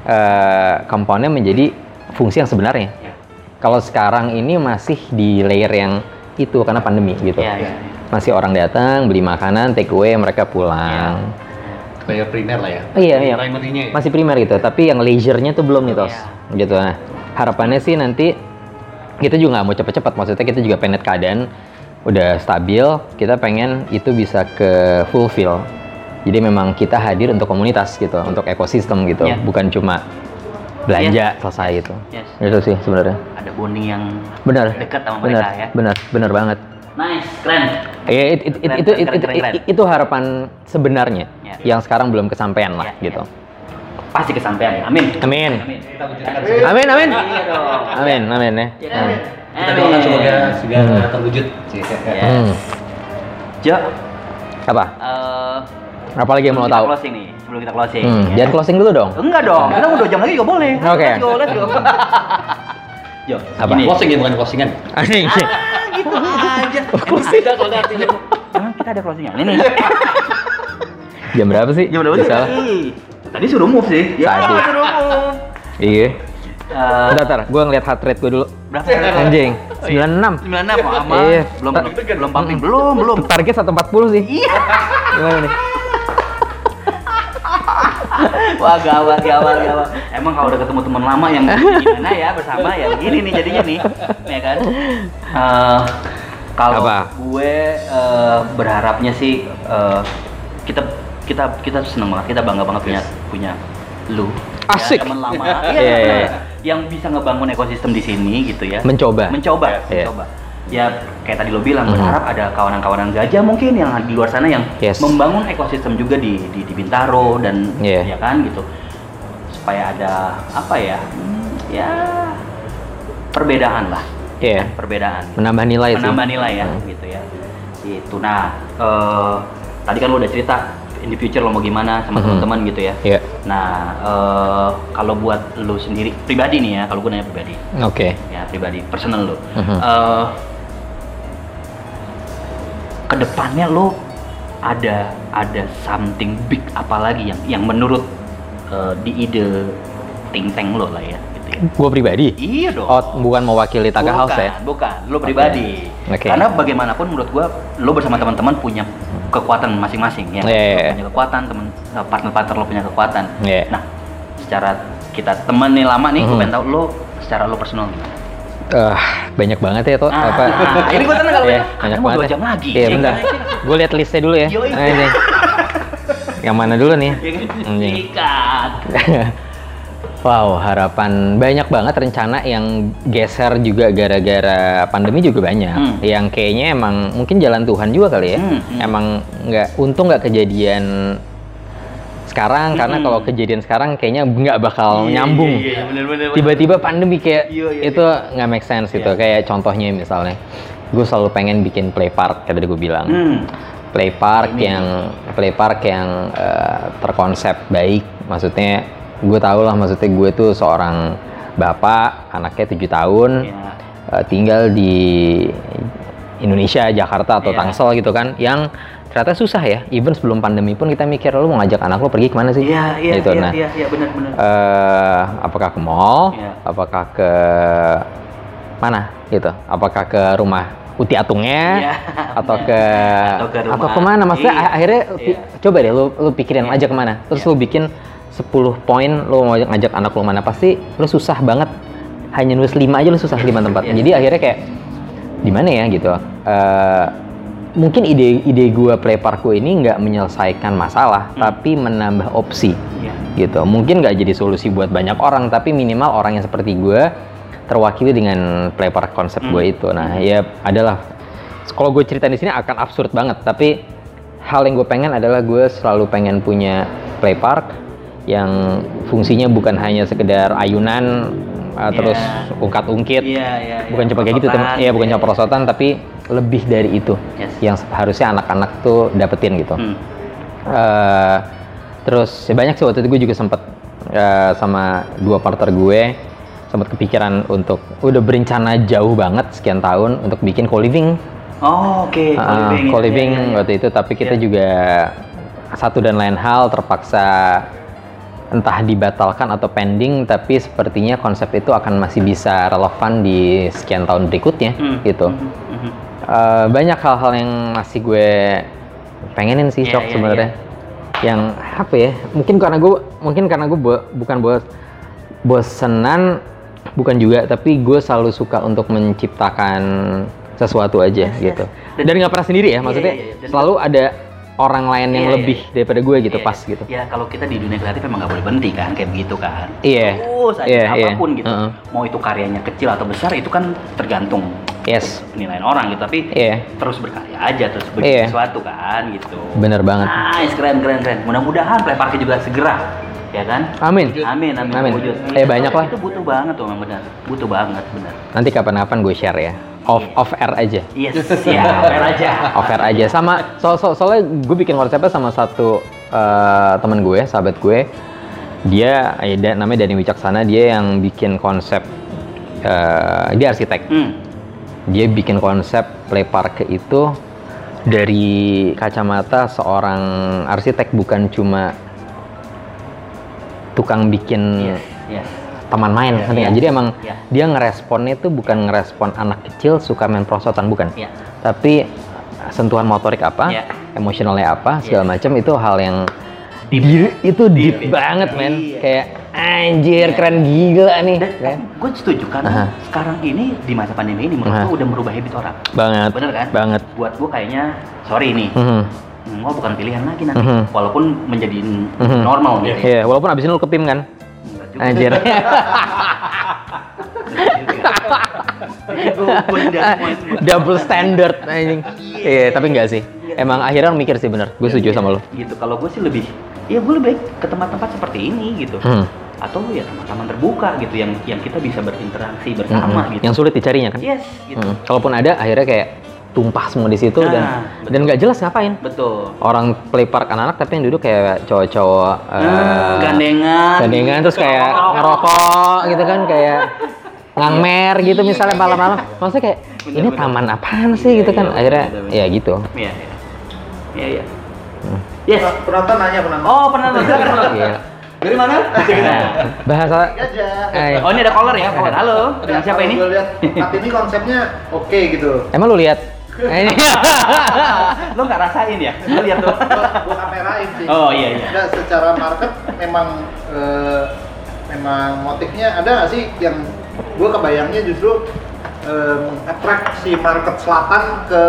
eh komponen menjadi fungsi yang sebenarnya Iya. kalau sekarang ini masih di layer yang itu karena pandemi gitu Iya, iya, iya. masih orang datang beli makanan take away mereka pulang Player primer lah ya. Oh, iya iya. Primary-nya ya. masih primer gitu tapi yang leisure-nya tuh belum nih tos. Gitu. Nah harapannya sih nanti kita juga nggak mau cepet-cepet. Maksudnya kita juga pengen keadaan udah stabil. Kita pengen itu bisa ke fulfill. Jadi memang kita hadir untuk komunitas gitu untuk ekosistem gitu. Iya. bukan cuma belanja selesai itu Yes. itu sih sebenarnya. Ada bonding yang benar. Dekat sama benar. mereka ya. benar. Benar banget. Nice, keren. Ya, it- it- it- Keren, itu, keren, itu, keren, itu, keren. itu harapan sebenarnya Ya. yang sekarang belum kesampaian lah Ya, gitu. Pasti kesampaian ya. Amin. Amin. Amin. Semua. Amin, amin. Iya dong. Amin, amin ya. Iya, amin. Kita doakan semoga segala Hmm. terwujud. Yes. Hmm. Jo, Apa? eh, Apa lagi yang mau kita tahu? closing nih. Sebelum kita closing. Hmm, ya. Jangan closing dulu dong. Enggak dong, kita mau dua jam lagi juga boleh. Oke. Let's go, let's go. Jo, Apa? gini. Closing ya bukan closingan. Anjing. Ah, gitu aja. Emang beda kalau artinya. Emang kita ada closing Ini. Jam berapa sih? Jam berapa sih? Tadi suruh move sih. Ya, Tadi. suruh move. Iya. Eh, Bentar, bentar. Gue ngeliat heart rate gue dulu. berapa? Anjing. 96. 96 oh, aman. Iya. Belum belum belum pumping, belum, belum. Target 140 sih. Iya. Gimana nih? Wah gawat gawat gawat. Emang kalau udah ketemu teman lama yang gimana ya bersama ya begini nih jadinya nih, ya kan? Eh, kalau gue eh, berharapnya sih eh, kita kita kita seneng banget, kita bangga banget punya punya lu. Asik. Ya, teman lama. Bener. iya. Yang bisa ngebangun ekosistem di sini gitu ya. Mencoba. Mencoba, Iya. mencoba. ya kayak tadi lo bilang Mhm. berharap ada kawanan-kawanan gajah mungkin yang di luar sana yang Yes. membangun ekosistem juga di di, di Bintaro dan Iya. ya kan gitu supaya ada apa ya hmm, ya perbedaan lah Iya. perbedaan Menambah nilai sih. menambah nilai ya Hmm. gitu ya itu nah eh, tadi kan lo udah cerita in the future lo mau gimana sama Mhm. teman-teman gitu ya Iya. nah eh, kalau buat lo sendiri pribadi nih ya kalau gue nanya pribadi Oke. ya pribadi personal lo Mhm. Eh, ke depannya lo ada ada something big apa lagi yang yang menurut eh, di ide think tank lo lah ya Gue pribadi. iya dong Oh, bukan mewakili Taga House ya? bukan lo pribadi Oke. karena bagaimanapun menurut gua lo bersama teman-teman punya kekuatan masing-masing ya Iya, iya, Lo iya. punya kekuatan teman eh, partner-partner lo punya kekuatan Iya. nah secara kita temen nih lama nih gue Mhm. pengen tahu lo secara lo personal gimana Eh, banyak banget ya tuh Ah, apa? nah, ini gua seneng kalau Iya, banyak. banyak Mau banget. dua ya. jam lagi. Iya, Iya, bentar. Gue lihat listnya dulu ya. Yang mana dulu nih? Ya. Sikat. Wow, harapan banyak banget rencana yang geser juga gara-gara pandemi juga banyak. Hmm. Yang kayaknya emang mungkin jalan Tuhan juga kali ya. Hmm, hmm. Emang nggak untung nggak kejadian sekarang karena Hmm. kalau kejadian sekarang kayaknya nggak bakal Iya, nyambung. Iya, iya, bener. Tiba-tiba pandemi kayak Iya, iya, itu nggak make sense gitu. Iya. Kayak contohnya misalnya, gue selalu pengen bikin play park kayak tadi gue bilang Hmm. play park Ini. yang play park yang eh, terkonsep baik maksudnya gue tau lah maksudnya gue tuh seorang bapak anaknya tujuh tahun Iya. eh, tinggal di Indonesia Jakarta atau Iya. Tangsel gitu kan yang ternyata susah ya even sebelum pandemi pun kita mikir lu mau ngajak anak lu pergi ke mana sih Iya, iya, gitu iya, nah iya, iya, bener, bener. eh, apakah ke mall Iya. apakah ke mana gitu apakah ke rumah Uti Atungnya Iya, atau ke Atau ke rumah. atau ke mana maksudnya a- akhirnya Iya. coba deh lu lu pikirin Iya. aja ke mana terus Iya. lu bikin 10 poin lu mau ngajak, anak lu mana pasti lu susah banget hanya nulis 5 aja lu susah lima tempat Iya. jadi akhirnya kayak di mana ya gitu Eh, mungkin ide ide gua play park gua ini nggak menyelesaikan masalah Hmm. tapi menambah opsi Iya. gitu mungkin nggak jadi solusi buat banyak orang tapi minimal orang yang seperti gue terwakili dengan play park konsep Hmm. gue itu nah ya adalah kalau gue cerita di sini akan absurd banget tapi hal yang gue pengen adalah gue selalu pengen punya play park yang fungsinya bukan hanya sekedar ayunan uh, Iya. terus ungkat-ungkit Iya, iya, iya. bukan cuma kayak gitu tem- Perosotan, ya bukan iya, cuma iya. perosotan tapi lebih dari itu Yes. yang harusnya anak-anak tuh dapetin gitu Hmm. Eh, terus ya banyak sih waktu itu gue juga sempet eh, sama dua partner gue sempat kepikiran untuk udah berencana jauh banget sekian tahun untuk bikin co-living Oh, oke. Uh, co-living, iya, co-living iya, iya. waktu itu tapi kita Iya. juga satu dan lain hal terpaksa entah dibatalkan atau pending tapi sepertinya konsep itu akan masih bisa relevan di sekian tahun berikutnya Hmm, gitu mhm, mhm. Eh, banyak hal-hal yang masih gue pengenin sih Iya, Cok iya, sebenarnya yang apa ya mungkin karena gue mungkin karena gue bo- bukan bos bosenan bukan juga tapi gue selalu suka untuk menciptakan sesuatu aja Yes, yes. gitu Dan- dan nggak pernah sendiri ya Iya, maksudnya iya, iya. Dan- selalu ada orang lain yang Iya, iya, lebih daripada gue gitu Iya, pas gitu Ya kalau kita di dunia kreatif emang nggak boleh berhenti kan, kayak begitu kan. Iya. Terus aja Iya, iya. apa pun gitu. Heeh. Mau itu karyanya kecil atau besar itu kan tergantung yes penilaian orang gitu. Tapi Iya. terus berkarya aja, terus bikin Iya. sesuatu kan gitu. bener banget Nice, keren, keren, keren. Mudah-mudahan play parknya juga segera, ya kan? amin Amin, amin. Amin. Wujud. Eh, banyak lah. Itu butuh banget tuh, benar. Butuh banget, benar. nanti kapan-kapan gue share ya off off air aja Yes, ya, fair aja. offer aja sama so, so- soalnya gue bikin konsepnya sama satu eh, teman gue sahabat gue dia eh, da- namanya Dani Wicaksana dia yang bikin konsep eh, dia arsitek Hmm. dia bikin konsep play park itu dari kacamata seorang arsitek bukan cuma tukang bikin Yes, yes. Teman main Iya, nggak? iya. jadi emang Iya. dia ngeresponnya itu bukan ngerespon anak kecil suka main prosotan bukan Iya. tapi sentuhan motorik apa Iya. emosionalnya apa segala Iya. macam itu hal yang Deep. di- itu deep, Deep, banget men Iya. kayak anjir Iya. keren gila nih Dan Kan? gue setuju karena Aha. sekarang ini di masa pandemi ini menurut Aha. gue udah merubah habit orang. banget Bener kan? banget Buat gue kayaknya sorry nih, Mhm. hmm, bukan pilihan lagi nanti. Mhm. Walaupun menjadi Mhm. normal gitu. ya. Iya, walaupun abis ini lu ke PIM kan juga. anjir. Double standard anjing. Iya, tapi enggak sih. Emang akhirnya mikir sih bener. Gue setuju sama lo. Gitu. Kalau gue sih lebih, ya gue lebih baik ke tempat-tempat seperti ini gitu. Hmm. Atau ya teman-teman terbuka gitu yang yang kita bisa berinteraksi bersama Hmm. gitu. Yang sulit dicarinya kan? Yes, gitu. Hmm. Kalaupun ada, akhirnya kayak tumpah semua di situ Nah, dan betul. dan nggak jelas ngapain. Betul. Orang play park anak-anak tapi yang duduk kayak cowok-cowok Hmm, gandengan. gandengan terus kayak Ngerokok. gitu kan kayak ngangmer gitu misalnya malam-malam. Maksudnya kayak Bener, ini bener. taman apaan sih Iya, gitu kan? iya, Akhirnya bener, bener. ya gitu. Iya, iya. Iya, iya. Hmm. Yes. Penonton nanya penonton. Oh, pernah nonton. Iya. Dari mana? Nah, bahasa Gajah. eh, Oh, ini ada caller ya? Caller. Halo. Dengan siapa ini? Gue lihat ini konsepnya oke gitu. emang lu lihat? Ini. Lo nggak rasain ya? Lo lihat tuh. Gua, gua kamerain sih. Oh, iya, iya. Nggak, secara market memang eh, memang motifnya ada nggak sih yang gue kebayangnya justru eh, attract si market selatan ke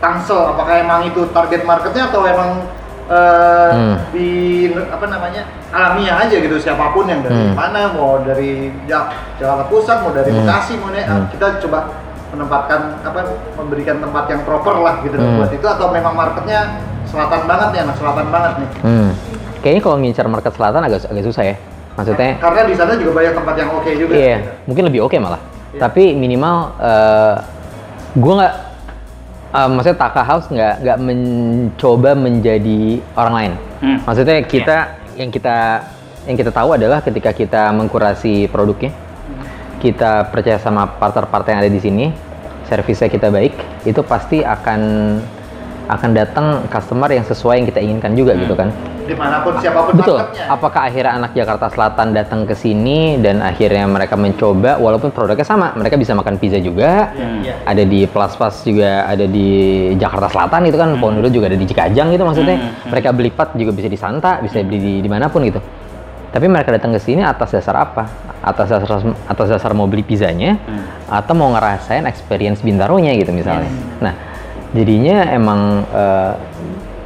Tangsel. Apakah emang itu target marketnya atau emang eh, Hmm. di apa namanya alamiah aja gitu siapa pun yang dari Hmm. mana mau dari Jak- Jakarta Pusat mau dari Hmm. Bekasi mau dari- Hmm. kita coba menempatkan apa memberikan tempat yang proper lah gitu Hmm. buat itu atau memang marketnya selatan banget nih anak selatan banget nih Hmm. Kayaknya kalau ngincar market selatan agak agak susah ya. Maksudnya karena di sana juga banyak tempat yang oke juga Iya, mungkin lebih oke malah. Iya. Tapi minimal eh gue nggak, eh, maksudnya Taka House nggak nggak mencoba menjadi orang lain. Hmm. Maksudnya kita yang kita yang kita tahu adalah ketika kita mengkurasi produknya, kita percaya sama partner-partner yang ada di sini, servisnya kita baik, itu pasti akan akan datang customer yang sesuai yang kita inginkan juga gitu kan. di mana pun siapa pun Betul. marketnya Apakah akhirnya anak Jakarta Selatan datang ke sini dan akhirnya mereka mencoba walaupun produknya sama, mereka bisa makan pizza juga. Hmm. Ada di Plus Plus juga ada di Jakarta Selatan gitu kan, Pohon Dulu juga ada di Cikajang gitu maksudnya. Hmm, hmm. Mereka beli pat juga bisa di Santa, bisa beli di di mana pun gitu. Tapi mereka datang ke sini atas dasar apa? Atas dasar atas dasar mau beli pizzanya Hmm. atau mau ngerasain experience Bintaronya gitu misalnya. Yes. Nah, jadinya emang eh,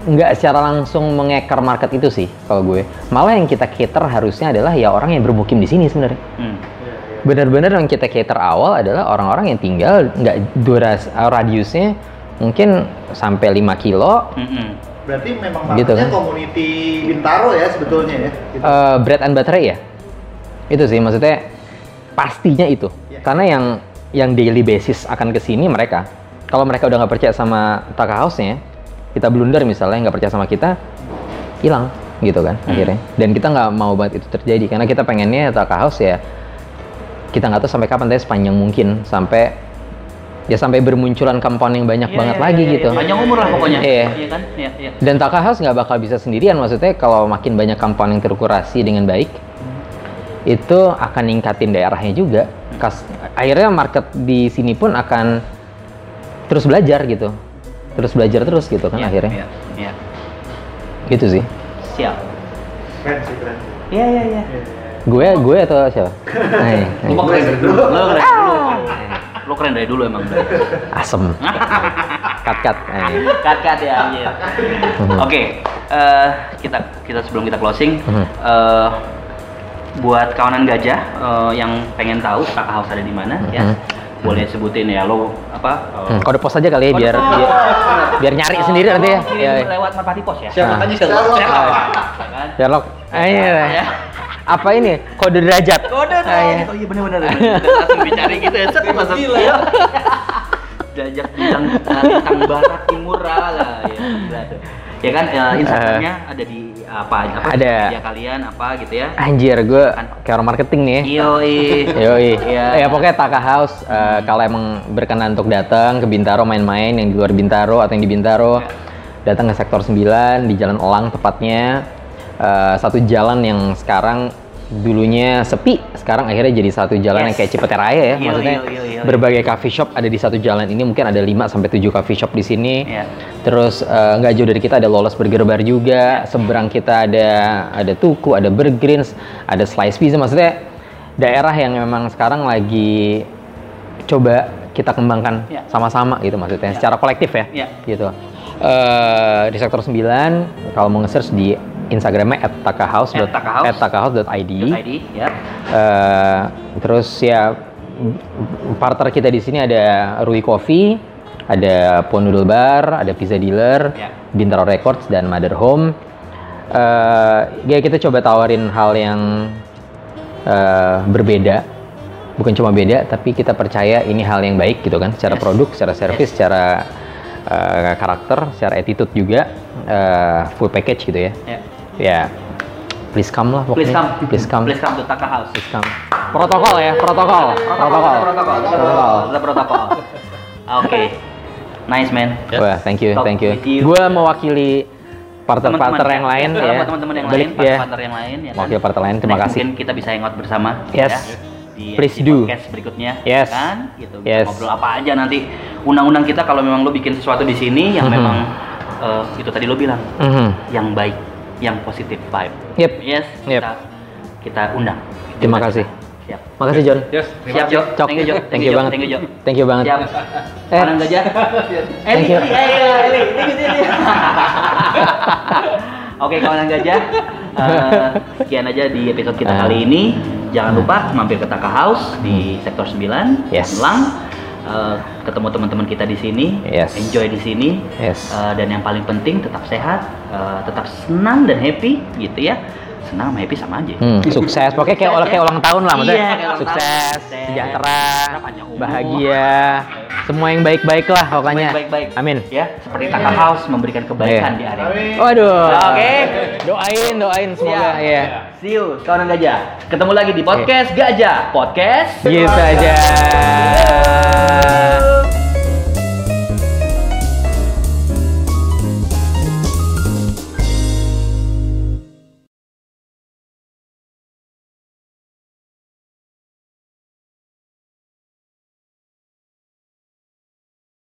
nggak secara langsung mengekar market itu sih kalau gue. Malah yang kita cater harusnya adalah ya orang yang bermukim di sini sebenarnya. Hmm. Benar-benar yang kita cater awal adalah orang-orang yang tinggal nggak duras radiusnya mungkin sampai 5 kilo Hmm, hmm. Berarti memang Gitu kan. community Bintaro ya sebetulnya ya gitu. eh, bread and butter ya. Itu sih maksudnya pastinya itu. Iya. Karena yang yang daily basis akan ke sini mereka. Kalau mereka udah nggak percaya sama Taka House-nya, kita blunder misalnya nggak percaya sama kita, hilang gitu kan akhirnya. Dan kita nggak mau banget itu terjadi karena kita pengennya Taka House ya kita nggak tahu sampai kapan tapi sepanjang mungkin sampai ya sampai bermunculan compound yang banyak Iya, banget iya, lagi iya, gitu. iya. Panjang umur lah pokoknya. Iya. Iya kan? Iya, iya. Dan Taka House nggak bakal bisa sendirian, maksudnya kalau makin banyak compound yang terkurasi dengan baik, itu akan ningkatin daerahnya juga. Kas, akhirnya market di sini pun akan terus belajar gitu, terus belajar terus gitu kan Iya, akhirnya, Iya. Iya. gitu sih. Siap. keren sih keren Iya, iya, iya. Gue, gue atau siapa? Nah, mah keren dulu. Lu keren dulu. Lu keren dari dulu emang. Asem. cut cut. Nah, iya. cut cut ya anjir. Oke, eh, kita kita sebelum kita closing Mhm. eh, buat kawanan gajah eh, yang pengen tahu kakak house ada di mana ya. Mhm. Boleh sebutin ya lo apa? eh, Hmm, kode pos aja kali ya biar Kode pos. biar, biar nyari sendiri nanti ya. Kirim Ya, lewat Merpati Pos ya. Siapa Nah. tanya Sherlock? Sherlock. Sherlock. Iya. Ya. Apa ini? Kode derajat. Kode Ah, iya. dong. Oh iya benar-benar. Langsung dicari gitu ya. Set langsung. Gila. Jajak bintang bintang barat timur lah ya. Gila tuh. Ya kan eh, Instagramnya ada di apa apa Ada. media kalian apa gitu ya. Anjir, gue kayak orang marketing nih. Yoi. Yoi. Iya. Ya pokoknya Taka House eh, kalau emang berkenan untuk datang ke Bintaro main-main yang di luar Bintaro atau yang di Bintaro, Ya. datang ke sektor 9 di Jalan Elang tepatnya. Eh, satu jalan yang sekarang dulunya sepi, sekarang akhirnya jadi satu jalan yang Yes. kayak Cipete Raya ya. Iya, Maksudnya iya, iya, iya. berbagai coffee shop ada di satu jalan ini, mungkin ada 5 sampai 7 coffee shop di sini. Iya. Terus eh, nggak jauh dari kita ada Lawless Burger Bar juga. Seberang kita ada ada Tuku, ada Burgerins, ada Slice Pizza. Maksudnya daerah yang memang sekarang lagi coba kita kembangkan Ya. sama-sama gitu maksudnya Ya. secara kolektif ya. Ya. Gitu. Eh, di sektor 9 kalau mau nge-search di Instagramnya @takahouse At Takahouse. @takahouse.id. ID ya. Eh, terus ya partner kita di sini ada Rui Coffee, ada Pond Noodle Bar, ada Pizza Dealer, Ya. Bintaro Records dan Mother Home. Eh, ya kita coba tawarin hal yang eh, berbeda, bukan cuma beda, tapi kita percaya ini hal yang baik gitu kan, secara Yes. produk, secara service, secara eh, karakter, secara attitude juga, eh, full package gitu ya. Ya. Ya, please come lah pokoknya. Please come. Please come. Please come to Taka House. Please come. Protokol ya, protokol. Protokol. Protokol. Protokol. Protokol. Oke. Nice man. Wah, thank you, thank you. Gue mewakili partner-partner Teman-teman yang lain ya, ya. teman-teman yang Balik lain, ya. partner yang lain ya kan. Mewakili partner lain, terima kasih. Mungkin kita bisa hangout bersama Yes. ya. Di, Please di do. podcast berikutnya Yes. kan gitu Bisa Yes. ngobrol apa aja nanti undang-undang kita kalau memang lo bikin sesuatu di sini yang Mhm. memang eh, itu tadi lo bilang Mhm. yang baik yang positif vibe Yep. yes Yep. kita kita undang Terima Kita- kasih. siap Makasih John. Yes, siap Jo Cok. thank you Jo Thank you banget. thank you Jo Thank you banget. siap Eh. Kanan gajah Thank Eli you. Eli Eli Eli Thank you, thank you. Oke kawanan gajah Eh, sekian aja di episode kita Ah. kali ini jangan lupa mampir ke Taka House di sektor 9 Yes. Magelang Eh, ketemu teman-teman kita di sini Yes. enjoy di sini Yes. Eh, dan yang paling penting tetap sehat eh, tetap senang dan happy gitu ya senang sama happy sama aja Hmm, sukses. Pokoknya kayak ulang kayak ulang tahun lah maksudnya. Iya, kayak ulang sukses, tahun. Sejahtera, bahagia, semua yang baik-baik lah pokoknya. baik-baik Amin. ya seperti Taka House memberikan kebaikan Iya. di area ini. Waduh. Oke. Doain, doain semoga Siap. ya. See you kawan gajah. Ketemu lagi di podcast. Gajah. Podcast. Yes aja.